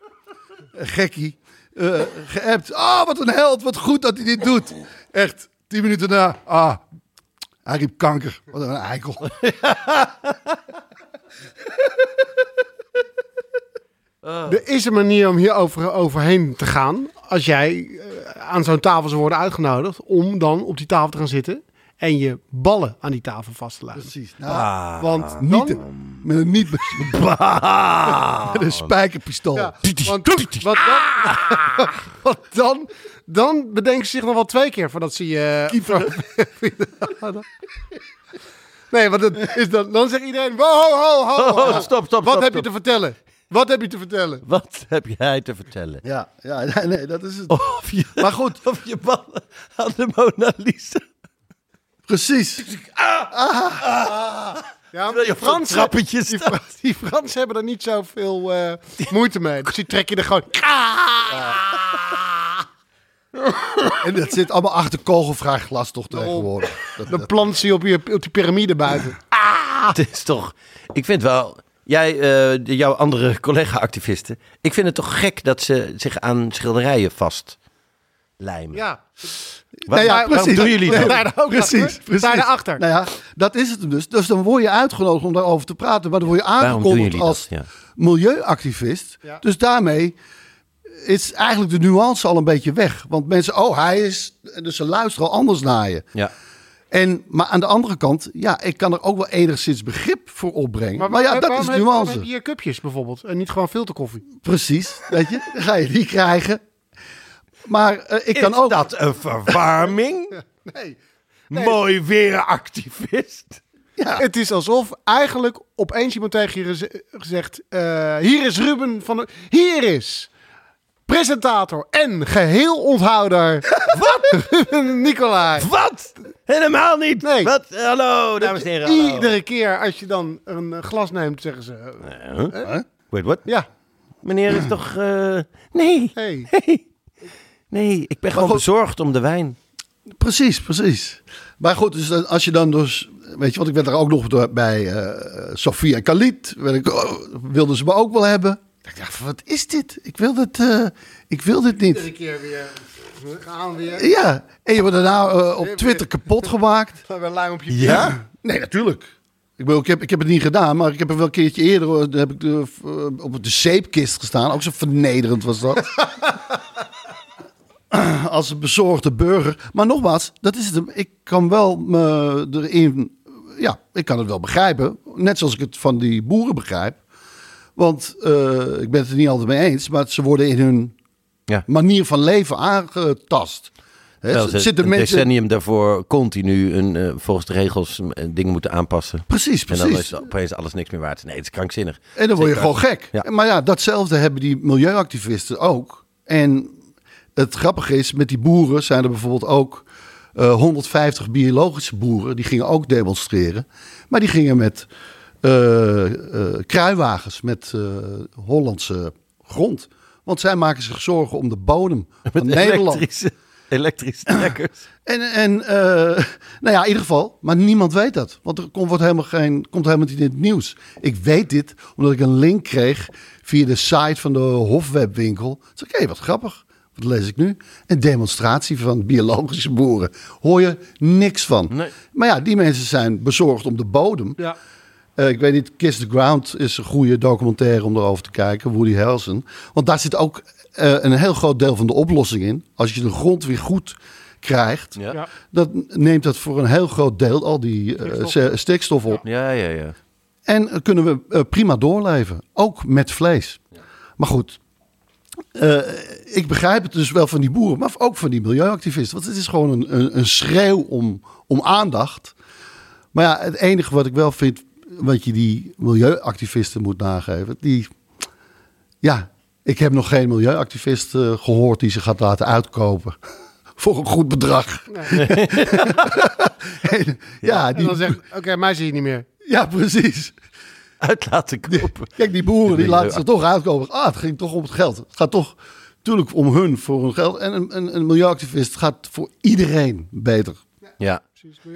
een gekkie, eh geappt. Ah, wat een held, wat goed dat hij dit doet. Echt, tien minuten na. Ah, hij riep kanker. Wat een eikel.
Er is een manier om hier over, overheen te gaan. Als jij eh, aan zo'n tafel zou worden uitgenodigd. Om dan op die tafel te gaan zitten. En je ballen aan die tafel vast te laten.
Precies. Nou,
Ah.
Want
niet,
dan...
met een niet met een spijkerpistool.
Ja, want, want dan, want dan, dan bedenken ze zich nog wel twee keer voordat ze je... nee, want het is dan, dan zegt iedereen... Wow, ho, ho, ho.
Oh, stop, stop,
Wat
stop,
heb je
stop.
te vertellen? Wat heb je te vertellen?
Wat heb jij te vertellen?
Ja, ja nee, nee, dat is het.
Of je,
Maar goed,
of je ballen aan de Mona Lisa.
Precies.
Ja,
Wil je op zo'n trappetje
die,
staan?
Fra- die Fransen hebben er niet zoveel eh moeite mee. Dus die trek je er gewoon...
En dat zit allemaal achter kogelvrij glas toch tegenwoordig. Dat,
Dan plant ze je op, je op die piramide buiten.
Het is toch... Ik vind wel... Jij, eh, de- jouw andere collega-activisten... Ik vind het toch gek dat ze zich aan schilderijen vastlijmen.
Ja,
Nou ja,
waarom
precies.
doen jullie dat?
Daar ook
Precies,
achter.
precies.
Daar daarachter.
Nou ja, dat is het dus. Dus dan word je uitgenodigd om daarover te praten. Maar dan word je aangekondigd als?
Ja.
milieuactivist.
Ja.
Dus daarmee is eigenlijk de nuance al een beetje weg. Want mensen, oh, hij is... Dus ze luisteren al anders naar je.
Ja.
En, maar aan de andere kant, ja, ik kan er ook wel enigszins begrip voor opbrengen. Maar, ja, dat is
heb-
nuance.
heb je hier cupjes bijvoorbeeld? En niet gewoon filterkoffie?
Precies, weet je. Dan ga je die krijgen. Maar eh, ik kan
is
ook...
dat een verwarming?
Nee.
Mooi weer activist.
Ja,
Het is alsof eigenlijk opeens iemand tegen je geze- gezegd... eh, hier is Ruben van... de- Hier is presentator en geheel onthouder... Wat? Ruben Nicolai.
Wat? Helemaal niet.
Nee.
Wat? Hallo, dames en heren. hallo.
Iedere keer als je dan een glas neemt, zeggen ze... eh,
Huh? Wait, what?
ja,
Meneer is toch... eh, Nee.
hey.
Nee. Nee, ik ben gewoon
goed.
bezorgd om de wijn.
Precies, precies. Maar goed, dus dan- als je dan dus... Weet je, want ik werd er ook nog door- bij eh Sofia en Khalid. ik, oh, wilden ze me ook wel hebben. Ik dacht, wat is dit? Ik wil dit, eh, ik wil dit niet.
Iedere keer weer... We gaan weer...
Ja, en je wordt daarna eh, op Twitter kapot gemaakt.
Weer lijm op je
Ja? Nee, natuurlijk. Ik, bedoel, ik, heb, ik heb het niet gedaan, maar ik heb er wel een keertje eerder heb ik de, op de zeepkist gestaan. Ook zo vernederend was dat. Als een bezorgde burger. Maar nogmaals, dat is het. Ik kan wel me erin. Ja, ik kan het wel begrijpen. Net zoals ik het van die boeren begrijp. Want eh, ik ben het er niet altijd mee eens. Maar ze worden in hun
Ja.
manier van leven aangetast.
Ze
zitten
een
mensen.
decennium daarvoor continu een, eh, volgens de regels een ding moeten aanpassen.
Precies,
En dan
precies.
is opeens alles niks meer waard. Nee, het is krankzinnig.
En dan word je
Zeker.
gewoon gek.
Ja.
Maar ja, datzelfde hebben die milieuactivisten ook. En het grappige is, met die boeren zijn er bijvoorbeeld ook eh, 150 biologische boeren. Die gingen ook demonstreren. Maar die gingen met eh, eh, kruiwagens, met eh, Hollandse grond. Want zij maken zich zorgen om de bodem van Nederland.
Elektrische, elektrische trekkers.
En, en eh, nou ja, in ieder geval. Maar niemand weet dat. Want er komt, wordt helemaal geen, komt helemaal niet in het nieuws. Ik weet dit omdat ik een link kreeg via de site van de Hofwebwinkel. Zei ik, hé, wat grappig. Wat lees ik nu? Een demonstratie van biologische boeren. Hoor je niks van.
Nee.
Maar ja, die mensen zijn bezorgd om de bodem.
Ja.
Eh, ik weet niet, Kiss the Ground is een goede documentaire om erover te kijken. Woody Harrelson. Want daar zit ook eh, een heel groot deel van de oplossing in. Als je de grond weer goed krijgt,
Ja.
Dan neemt dat voor een heel groot deel al die eh,
Stikstof.
op.
Ja, ja, ja.
En kunnen we prima doorleven. Ook met vlees. Maar goed, eh, ik begrijp het dus wel van die boeren, maar ook van die milieuactivisten. Want het is gewoon een, een, een schreeuw om, om aandacht. Maar ja, het enige wat ik wel vind, wat je die milieuactivisten moet nageven, die, ja, ik heb nog geen milieuactivist eh, gehoord die zich gaat laten uitkopen. Voor een goed bedrag. En, ja,
En
die,
dan oké, mij zie je niet meer.
ja, precies.
Uit laten kopen.
Kijk, die boeren die laten zich toch uitkomen. Ah, het ging toch om het geld. Het gaat toch natuurlijk om hun voor hun geld. En een, een, een milieuactivist gaat voor iedereen beter.
Ja.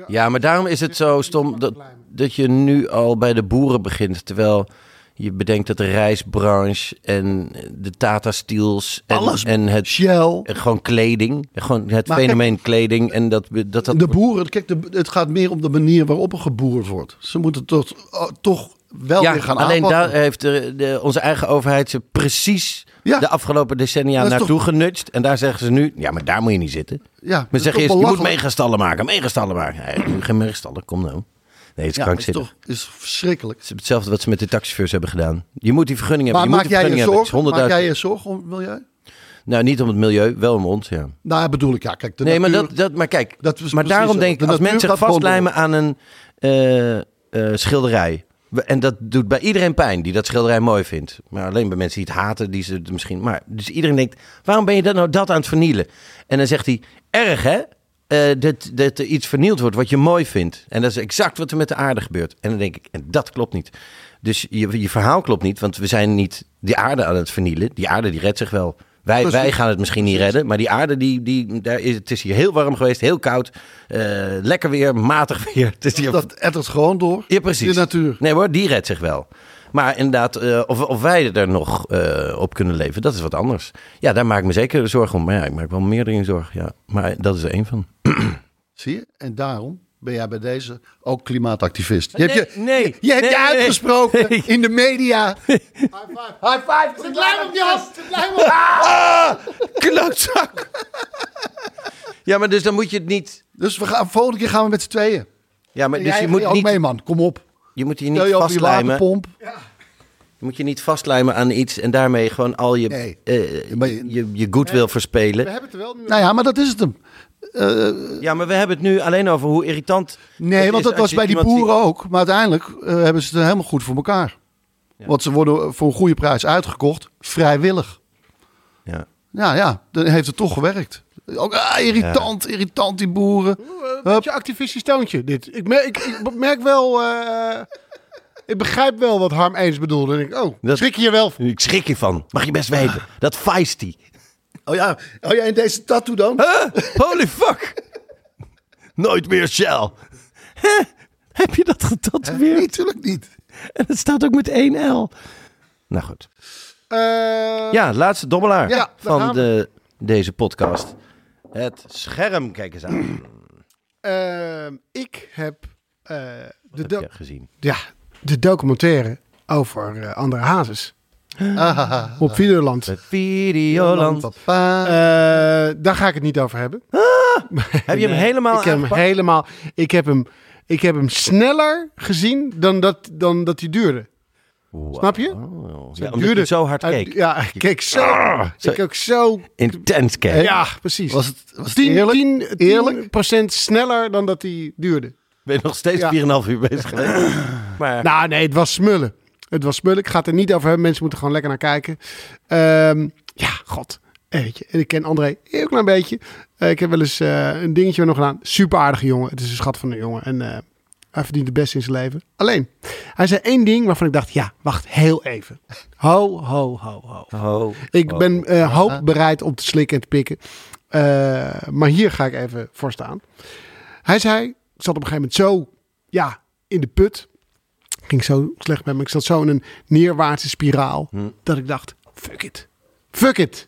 ja, maar daarom is het zo stom dat, dat je nu al bij de boeren begint. Terwijl je bedenkt dat de reisbranche en de Tata Steels en,
Alles.
en het
Shell.
en gewoon kleding, gewoon het
Maar
fenomeen kleding en dat dat, dat
De boeren, kijk, de, het gaat meer om de manier waarop er geboerd wordt. Ze moeten toch, oh, toch wel
ja,
weer gaan
alleen
aanpakken.
daar heeft de, de, onze eigen overheid ze precies
Ja.
de afgelopen decennia naartoe
toch-
genutst. En daar zeggen ze nu, ja, maar daar moet je niet zitten.
ja,
Maar
dat
zeg
is
je
toch
eerst, je moet megastallen maken, megastallen maken. Nee, geen megastallen, kom nou. Nee, het is
Ja, het is toch is verschrikkelijk.
Het is hetzelfde wat ze met de taxichauffeurs hebben gedaan. Je moet die vergunning
Maar
hebben.
maak
je moet
jij, je zorgen, maak jij
is 100.000
je zorgen om het milieu?
Nou, niet om het milieu, wel om ons, ja.
Nou, bedoel ik, ja, kijk. De
nee, maar, dat, dat, maar kijk,
Dat is
maar daarom
zo.
denk ik,
De
als mensen
gaat
vastlijmen aan een eh, eh, schilderij. En dat doet bij iedereen pijn die dat schilderij mooi vindt. Maar alleen bij mensen die het haten, die ze het misschien. Maar dus iedereen denkt: waarom ben je dat nou dat aan het vernielen? En dan zegt hij: erg hè? Eh, dat, dat er iets vernield wordt wat je mooi vindt. En dat is exact wat er met de aarde gebeurt. En dan denk ik: en dat klopt niet. Dus je, je verhaal klopt niet, want we zijn niet die aarde aan het vernielen. Die aarde die redt zich wel. Wij,
Precies.
wij gaan het misschien niet redden, maar die aarde, die, die, daar is, het is hier heel warm geweest, heel koud, eh, lekker weer, matig weer. Het is hier,
Dat ettert gewoon door.
ja, precies.
De natuur.
Nee hoor, die redt zich wel. Maar inderdaad, eh, of, of wij er nog op kunnen leven, dat is wat anders. Ja, daar maak ik me zeker zorgen om. Maar ja, ik maak wel meer dingen zorgen. Ja. Maar dat is er één van.
Zie je? En daarom ben jij bij deze ook klimaatactivist. Je hebt je,
nee,
je, je hebt
nee,
je
nee.
uitgesproken
Nee.
in de media.
High five. Zit lijm op je hand. Zit lijm op.
Klootzak! ja, maar dus dan moet je het niet...
Dus we gaan, volgende keer gaan we met z'n tweeën.
Ja, maar
En
dus
jij
je moet,
ook
niet,
mee, man. Kom op.
je moet je niet
je
vastlijmen.
waterpomp.
Je moet je niet vastlijmen aan iets en daarmee gewoon al je,
Nee.
eh,
je-
je, je goodwill verspelen.
We hebben het er wel nu.
Nou ja, maar dat is het hem.
Ja, maar we hebben het nu alleen over hoe irritant.
Nee,
het
want
is
dat was
je
bij die
ziet-
boeren ook. Maar uiteindelijk eh, hebben ze het helemaal goed voor elkaar. Want ze worden voor een goede prijs uitgekocht. Vrijwillig.
Ja.
Ja, ja. Dan heeft het toch gewerkt. Ook ah, irritant, irritant die boeren.
Een beetje activistisch toontje, dit. Ik merk, ik, ik merk wel... eh, ik begrijp wel wat Harm eens bedoelde. En ik, oh,
Dat-
schrik je je wel.
Ik schrik je van. Mag je best weten. Dat feisty.
Oh ja, oh ja, en deze tattoo dan?
Huh? Holy fuck. Nooit meer Shell. Heb je dat getatoeëerd?
Nee, natuurlijk niet.
En het staat ook met 1 L. Nou goed.
Eh,
Ja, laatste dobbelaar
Ja,
van de, deze podcast. Het scherm, kijk eens aan.
ehm, ik heb eh, de,
Heb gezien.
ja, de documentaire over eh André Hazes
Ah,
op Videoland.
Het Videoland.
Eh, daar ga ik het niet over hebben.
Heb je hem helemaal
ik heb hem
aangepakt?
helemaal. Ik heb hem, ik heb hem sneller gezien dan dat, dan dat hij duurde. Snap je?
Oh,
Zo
ja, omdat je zo hard
Hij-
keek.
Ja, ik keek zo.
zo-
ik keek zo.
Intens keek.
Ja, precies.
Was het, was het
10,
eerlijk?
10,
Eerlijk?
procent sneller dan dat hij duurde.
Ben je nog steeds
Ja.
4,5 uur bezig geweest? Maar
Nou, nee, het was smullen. Het was smullen. Ik ga het er niet over hebben. Mensen moeten gewoon lekker naar kijken. Ehm, ja, god. Eh, Weet je, en ik ken André heel klein beetje. Eh, ik heb wel eens eh, een dingetje nog gedaan. Super aardige jongen. Het is een schat van een jongen. En hij verdient het beste in zijn leven. Alleen, hij zei één ding waarvan ik dacht... Ja, wacht heel even. Ho, ho, ho, ho.
Oh,
Ik ben hoop bereid om te slikken en te pikken. Maar hier ga ik even voor staan. Hij zei, ik zat op een gegeven moment zo ja, in de put. Ging zo slecht met me. Ik zat zo in een neerwaartse spiraal. Dat ik dacht, fuck it. Fuck it.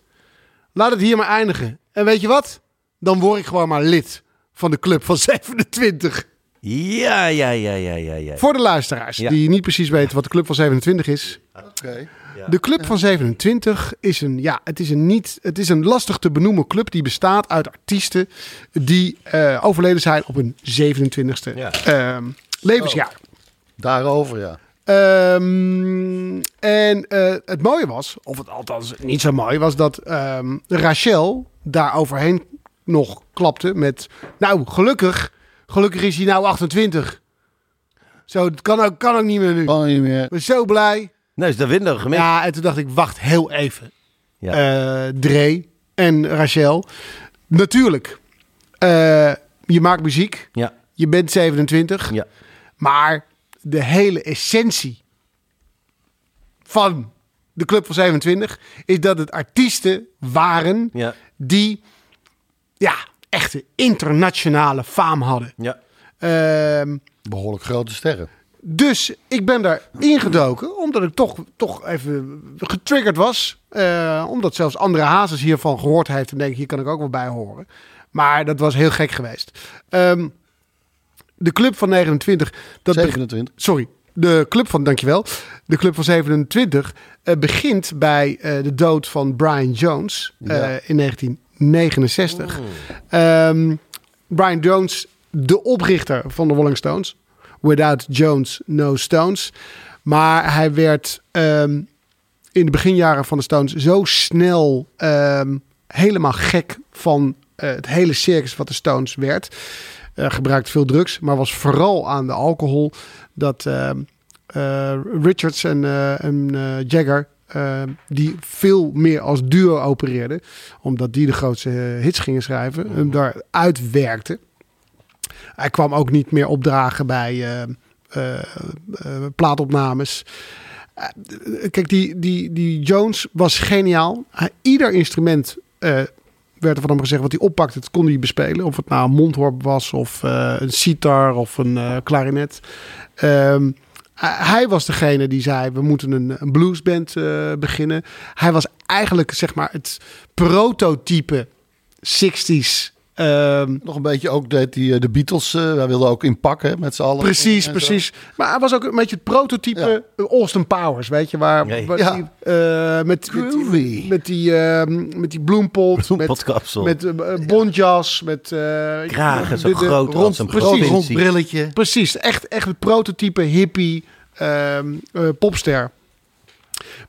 Laat het hier maar eindigen. En weet je wat? Dan word ik gewoon maar lid van de club van 27.
Ja, ja, ja, ja, ja, ja.
Voor de luisteraars
Ja.
die niet precies weten wat de club van 27 is.
Oké.
De club van 27 is een, ja, het is een, niet, het is een lastig te benoemen club die bestaat uit artiesten die eh, overleden zijn op hun 27e
Ja.
ehm, levensjaar.
Daarover, ja.
Ehm, en eh, het mooie was, of het althans niet zo mooi, was dat ehm, Rachel daar overheen nog klapte met, nou gelukkig, gelukkig is hij nou 28. Zo, dat kan ook, kan ook niet meer nu. Ik
Kan niet meer.
ben zo blij.
Nee, is de window gemist.
Ja, en toen dacht ik, wacht heel even.
Ja.
Eh, Dre en Rachel. Natuurlijk, eh, je maakt muziek.
ja,
Je bent 27.
ja.
Maar de hele essentie van de Club van 27 is dat het artiesten waren
Ja,
die ja, echte internationale faam hadden.
ja.
Ehm,
Behoorlijk grote sterren.
dus ik ben daar ingedoken, omdat ik toch, toch even getriggerd was. Eh, omdat zelfs andere hazes hiervan gehoord heeft en denk hier kan ik ook wel bij horen. Maar dat was heel gek geweest. Ehm, de club van 29, dat be-
27.
sorry, de club van, dankjewel. De club van 27 eh, begint bij eh, de dood van Brian Jones eh,
Ja.
in 1969. Ehm, Brian Jones, de oprichter van de Rolling Stones. Without Jones, no Stones. Maar hij werd ehm, in de beginjaren van de Stones zo snel ehm, helemaal gek van het hele circus wat de Stones werd. Eh gebruikte veel drugs, maar was vooral aan de alcohol. Dat ehm, eh, Richards en, eh, en eh, Jagger, eh, die veel meer als duo opereerden, omdat die de grootste eh, hits gingen schrijven, hem daar uitwerkte. Hij kwam ook niet meer opdragen bij eh, eh, eh, plaatopnames. Eh, kijk, die, die, die Jones was geniaal. Hij, ieder instrument eh, werd er van hem gezegd wat hij oppakte, het kon hij bespelen. Of het nou een mondhorp was, of eh, een sitar, of een eh, klarinet. Ehm, hij- hij was degene die zei, we moeten een, een bluesband eh, beginnen. Hij was eigenlijk, zeg maar, het prototype 60s. Ehm,
Nog een beetje ook deed die, eh, de Beatles. eh wij wilden ook inpakken met z'n allen.
Precies,
zo.
precies. Maar hij was ook een beetje het prototype Austin Powers, weet je, waar,
Nee.
waar
Ja.
die, eh, met, met, met die, ehm, met die bloempot, met,
Podcapsel.
met uh, bontjas, met eh,
Kragen zo
de- de-
groot
rond,
als een
precies,
provincie.
Rond brilletje.
Precies, echt, echt het prototype hippie ehm, eh, popster.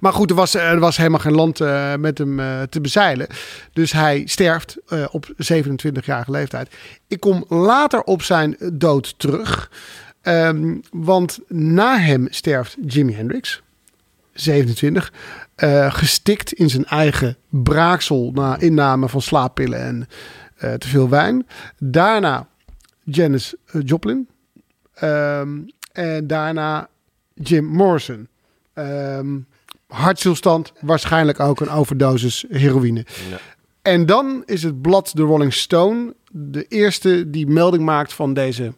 Maar goed, er was, er was helemaal geen land eh, met hem eh, te bezeilen. Dus hij sterft eh, op 27-jarige leeftijd. Ik kom later op zijn dood terug. Ehm, want na hem sterft Jimi Hendrix, 27. eh, gestikt in zijn eigen braaksel na inname van slaappillen en te veel wijn. Daarna Janis Joplin. Ehm, en daarna Jim Morrison. Ehm hartstilstand, waarschijnlijk ook een overdosis heroïne. En dan is het blad de Rolling Stone de eerste die melding maakt van deze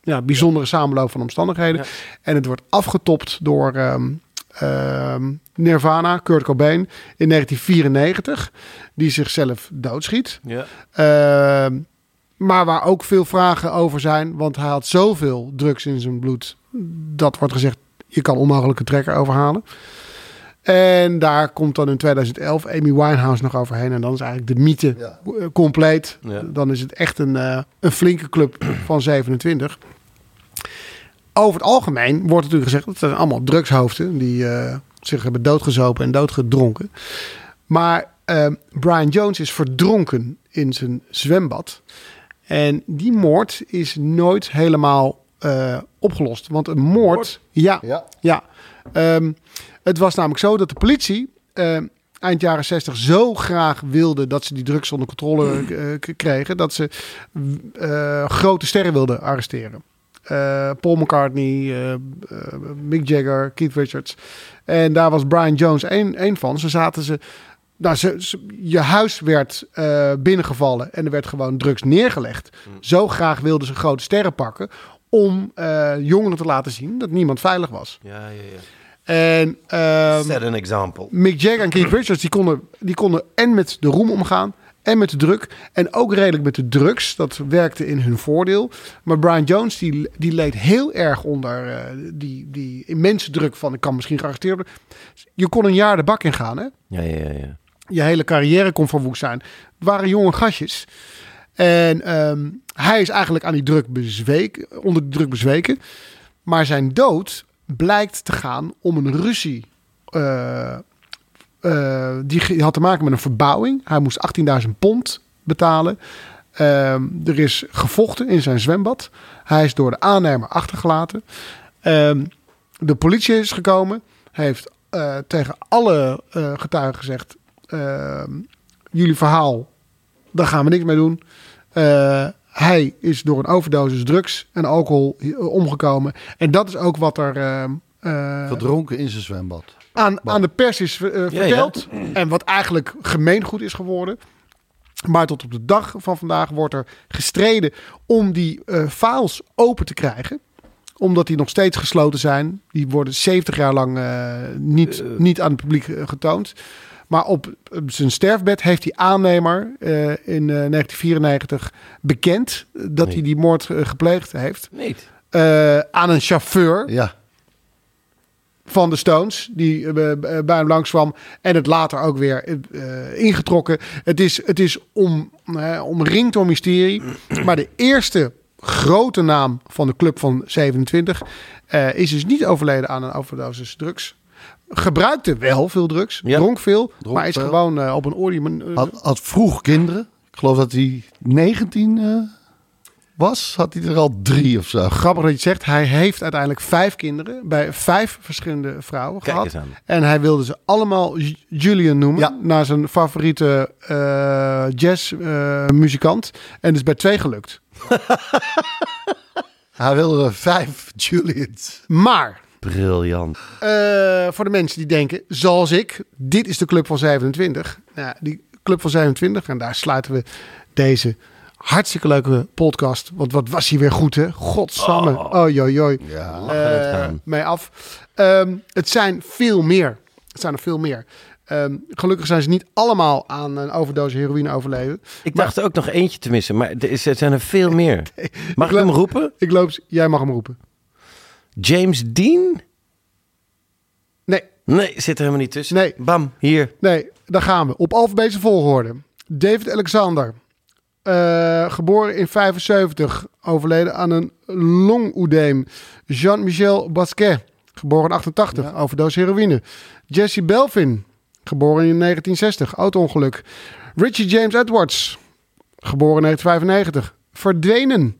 ja, bijzondere samenloop van omstandigheden. En het wordt afgetopt door ehm, ehm, Nirvana, Kurt Cobain, in 1994, die zichzelf doodschiet.
Ja.
Ehm, maar waar ook veel vragen over zijn, want hij had zoveel drugs in zijn bloed. Dat wordt gezegd, je kan onmogelijk een trekker overhalen. En daar komt dan in 2011 Amy Winehouse nog overheen. En dan is eigenlijk de mythe
Ja.
eh, compleet.
Ja.
Dan is het echt een, eh, een flinke club van 27. Over het algemeen wordt natuurlijk gezegd... dat het zijn allemaal drugshoofden... die eh, zich hebben doodgezopen en doodgedronken. Maar eh, Brian Jones is verdronken in zijn zwembad. En die moord is nooit helemaal opgelost. Want een moord... Ja,
Ja.
ja. Ehm, het was namelijk zo dat de politie ehm, eind jaren 60 zo graag wilde dat ze die drugs onder controle eh, k- kregen, dat ze eh, grote sterren wilden arresteren. Eh, Paul McCartney, eh, eh, Mick Jagger, Keith Richards. En daar was Brian Jones één, één van. Ze zaten ze nou, ze, ze- je huis werd eh, binnengevallen en er werd gewoon drugs neergelegd. Zo graag wilden ze grote sterren pakken om eh, jongeren te laten zien dat niemand veilig was.
Ja, ja, ja.
En ehm,
Set an example.
Mick Jagger en Keith Richards die konden, die konden en met de roem omgaan en met de druk. En ook redelijk met de drugs. Dat werkte in hun voordeel. Maar Brian Jones die, die leed heel erg onder eh, die, die immense druk van ik kan misschien gearresteerd worden. Je kon een jaar de bak in gaan hè.
Ja, ja, ja. ja.
Je hele carrière kon verwoest zijn. Het waren jonge gastjes. En ehm, hij is eigenlijk aan die druk bezweken, onder de druk bezweken. Maar zijn dood blijkt te gaan om een ruzie. eh, eh, die had te maken met een verbouwing. Hij moest 18.000 pond betalen. Ehm, er is gevochten in zijn zwembad. Hij is door de aannemer achtergelaten. Ehm, de politie is gekomen. Heeft eh, tegen alle eh, getuigen gezegd: ehm, jullie verhaal, daar gaan we niks mee doen. Eh, hij is door een overdosis drugs en alcohol eh, omgekomen. En dat is ook wat er ehm, eh,
Verdronken in zijn zwembad.
aan, aan de pers is eh,
ja.
verteld. En wat eigenlijk gemeengoed is geworden. Maar tot op de dag van vandaag wordt er gestreden om die eh, files open te krijgen. Omdat die nog steeds gesloten zijn. Die worden 70 jaar lang eh, niet, niet aan het publiek eh, getoond. Maar op, zijn sterfbed heeft die aannemer eh, in eh, 1994 bekend dat
Nee.
hij die moord eh, gepleegd heeft. Eh, aan een chauffeur
Ja,
van de Stones, die eh, eh, bij hem langs kwam en het later ook weer eh, ingetrokken. Het is, het is om, eh, omringd door mysterie. Maar de eerste grote naam van de club van 27 eh, is dus niet overleden aan een overdosis drugs. Gebruikte wel veel drugs,
Ja.
dronk veel,
Dronk
maar is
veel.
gewoon eh, op een oordie. eh,
had, had vroeg kinderen. Ik geloof dat hij 19 eh, was. Had hij er al drie of zo.
Grappig dat je het zegt. Hij heeft uiteindelijk vijf kinderen bij vijf verschillende vrouwen
Kijk
gehad.
eens aan.
En hij wilde ze allemaal Julian noemen.
Ja.
Naar zijn favoriete eh jazzmuzikant. en is bij twee gelukt.
Hij wilde vijf Julians.
Maar
Briljant.
eh, voor de mensen die denken, zoals ik, dit is de club van 27. Nou, ja, die club van 27, en daar sluiten we deze hartstikke leuke podcast. Want wat was hij weer goed, hè? Godsamme. Oh, joi, joi.
Ja.
Eh, af. Ehm, het zijn veel meer. Het zijn er veel meer. Ehm, gelukkig zijn ze niet allemaal aan een overdosis heroïne overleden.
Ik dacht er ook nog eentje te missen, maar er zijn er veel meer. Mag ik
Ik
hem roepen?
Ik loop, jij mag hem roepen.
James Dean?
Nee,
Nee, zit er helemaal niet tussen.
Nee.
Bam, hier.
nee, daar gaan we. Op alfabetische volgorde. David Alexander. eh, geboren in 75. Overleden aan een longoedeem. Jean-Michel Basquet. Geboren in 88. Overdosis heroïne. Jesse Belvin. Geboren in 1960. Auto-ongeluk. Richie James Edwards. Geboren in 1995. Verdwenen.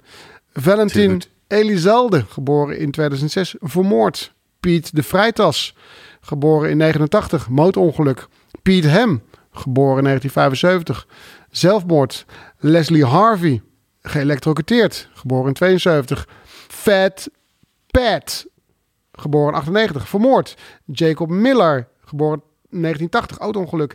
Valentin. Elizalde. Geboren in 2006. Vermoord. Piet de Vrijtas. Geboren in 89. Mootongeluk. Piet Hem. Geboren in 1975. Zelfmoord. Leslie Harvey. Geëlectrocuteerd. Geboren in 72. Fat Pat. Geboren in 98. Vermoord. Jacob Miller. Geboren 1980. Auto-ongeluk.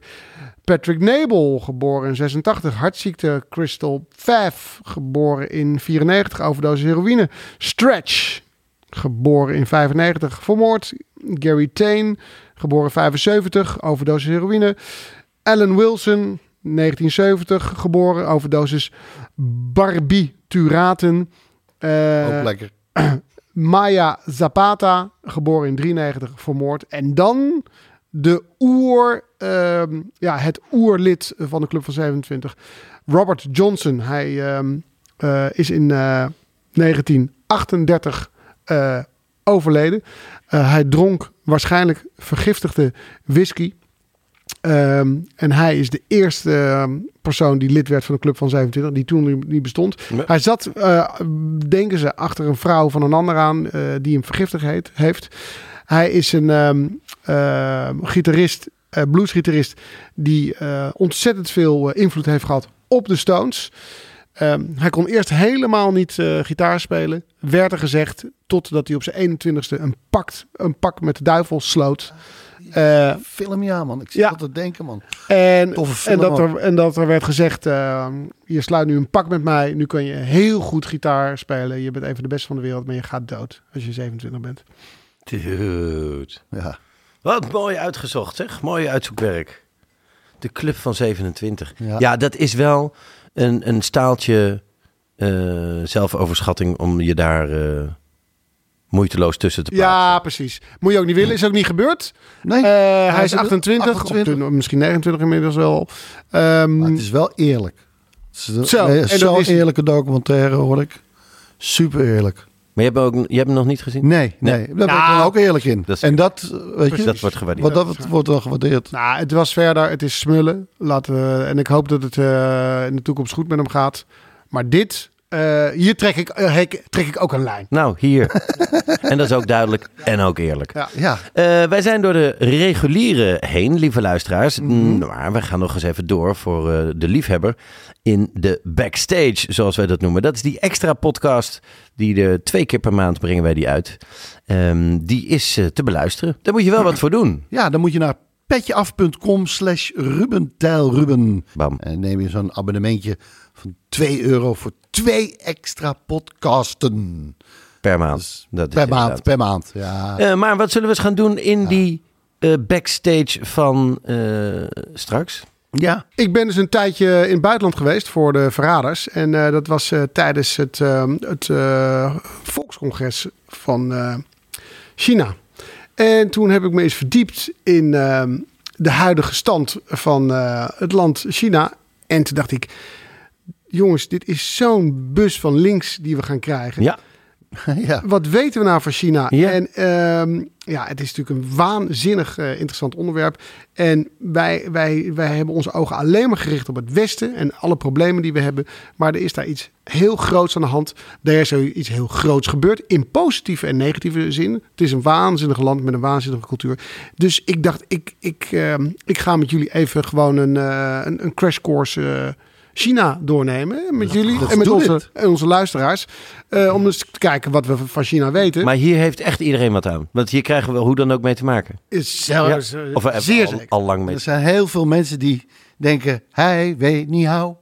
Patrick Nabel. Geboren in 86. Hartziekte. Crystal Pfaff. Geboren in 94. Overdosis heroïne. Stretch. Geboren in 95. Vermoord. Gary Tain. Geboren in 75. Overdosis heroïne. Alan Wilson. 1970. Geboren. Overdosis barbituraten. Eh,
Ook lekker.
Maya Zapata, geboren in 93, vermoord. En dan de oer, ehm, ja, het oerlid van de Club van 27, Robert Johnson. Hij ehm, eh, is in eh, 1938 eh, overleden. Eh, hij dronk waarschijnlijk vergiftigde whisky. Ehm, en hij is de eerste persoon die lid werd van de Club van 27, die toen niet- bestond.
Nee.
Hij zat, denken ze, achter een vrouw van een ander aan die hem vergiftigd heeft. Hij is een ehm, ehm, gitarist, eh bluesgitarist, die eh, ontzettend veel eh, invloed heeft gehad op de Stones. Ehm, hij kon eerst helemaal niet gitaar spelen. Werd er gezegd, totdat hij op zijn 21ste een, pakt, een pak met de duivel sloot. Eh,
Film ja, man. Ik zit
Ja.
te denken, man.
en, en, dat er, en dat er werd gezegd, je sluit nu een pak met mij. Nu kan je heel goed gitaar spelen. Je bent even de beste van de wereld, maar je gaat dood als je 27 bent.
Dude.
Ja.
Wat mooi uitgezocht, zeg. Mooi uitzoekwerk. De Club van 27. Ja,
Ja.
dat is wel een, een staaltje eh, zelfoverschatting om je daar eh, moeiteloos tussen te plaatsen.
Ja, precies. Moet je ook niet willen. Is ook niet gebeurd.
Nee,
Eh, hij is
is
28,
28.
Of toen- misschien 29 inmiddels wel. Ehm,
maar het is wel eerlijk.
Zo, is-
eerlijke documentaire, hoor ik. Super eerlijk.
Maar je hebt, ook, je hebt hem nog niet gezien?
Nee, nee.
Nee.
daar ben ik dan ook eerlijk in.
Dat is-
en dat, weet je,
Dat wordt gewaardeerd.
Wat dat wordt wel gewaardeerd.
Nou, het was verder. Het is smullen. Laten we, en ik hoop dat het eh, in de toekomst goed met hem gaat. Maar dit, eh, hier trek ik, eh, hek- trek ik ook een lijn.
Nou, hier. en dat is ook duidelijk en ook eerlijk.
Ja.
Ja,
Eh, wij zijn door de reguliere heen, lieve luisteraars. Mm, Maar we gaan nog eens even door voor de liefhebber in de backstage, zoals wij dat noemen. Dat is die extra podcast die de twee keer per maand brengen wij die uit. Ehm, die is te beluisteren. Daar moet je wel wat voor doen.
ja, dan moet je naar petjeaf.com slash Ruben Tijl Ruben.
Bam.
En neem je zo'n abonnementje van 2 euro voor twee extra podcasten.
Per maand. Dat is
Per maand,
inderdaad.
per maand. Ja.
Eh, maar wat zullen we eens gaan doen in die eh, backstage van eh, straks?
ja.
Ik ben dus een tijdje in het buitenland geweest voor de Verraders. En eh, dat was eh, tijdens het, eh, het eh, volkscongres van eh, China. En toen heb ik me eens verdiept in eh, de huidige stand van eh, het land China. En toen dacht ik, jongens, dit is zo'n bus van links die we gaan krijgen.
Ja.
ja.
Wat weten we nou van China?
Ja.
En ehm, ja, het is natuurlijk een waanzinnig eh, interessant onderwerp. En wij, wij, wij hebben onze ogen alleen maar gericht op het Westen en alle problemen die we hebben. Maar er is daar iets heel groots aan de hand. Er is iets heel groots gebeurd in positieve en negatieve zin. Het is een waanzinnig land met een waanzinnige cultuur. Dus ik dacht, ik, ik, ehm, ik ga met jullie even gewoon een, eh, een, een crash course. Eh, China doornemen met jullie
let's
en met onze,
it.
en onze luisteraars. eh, om eens te kijken wat we van China weten.
Maar hier heeft echt iedereen wat aan. Want hier krijgen we hoe dan ook mee te maken.
is zelfs
Ja.
eh,
Of we hebben
zeer
al, lang mee
Er zijn heel veel mensen die denken, hij weet niet how.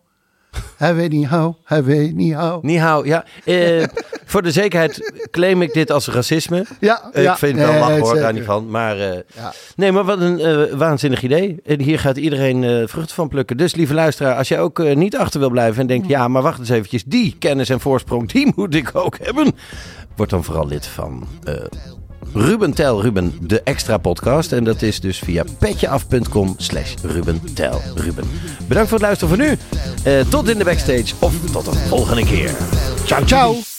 Hij weet niet how, hij weet niet how.
Niet hou, ja. Eh, voor de zekerheid claim ik dit als racisme.
Ja,
Eh,
ja.
ik vind het wel
Nee,
lachen hoor, daar niet van. Maar eh,
Ja.
nee, maar wat een eh, waanzinnig idee. En hier gaat iedereen eh, vruchten van plukken. Dus lieve luisteraar, als jij ook niet achter wil blijven en denkt... ja, maar wacht eens eventjes, die kennis en voorsprong, die moet ik ook hebben. Word dan vooral lid van Ruben Tel Ruben, de extra podcast. En dat is dus via petjeaf.com slash Ruben Tel Ruben. Bedankt voor het luisteren voor nu. Tot in de backstage of tot de volgende keer.
Ciao, ciao.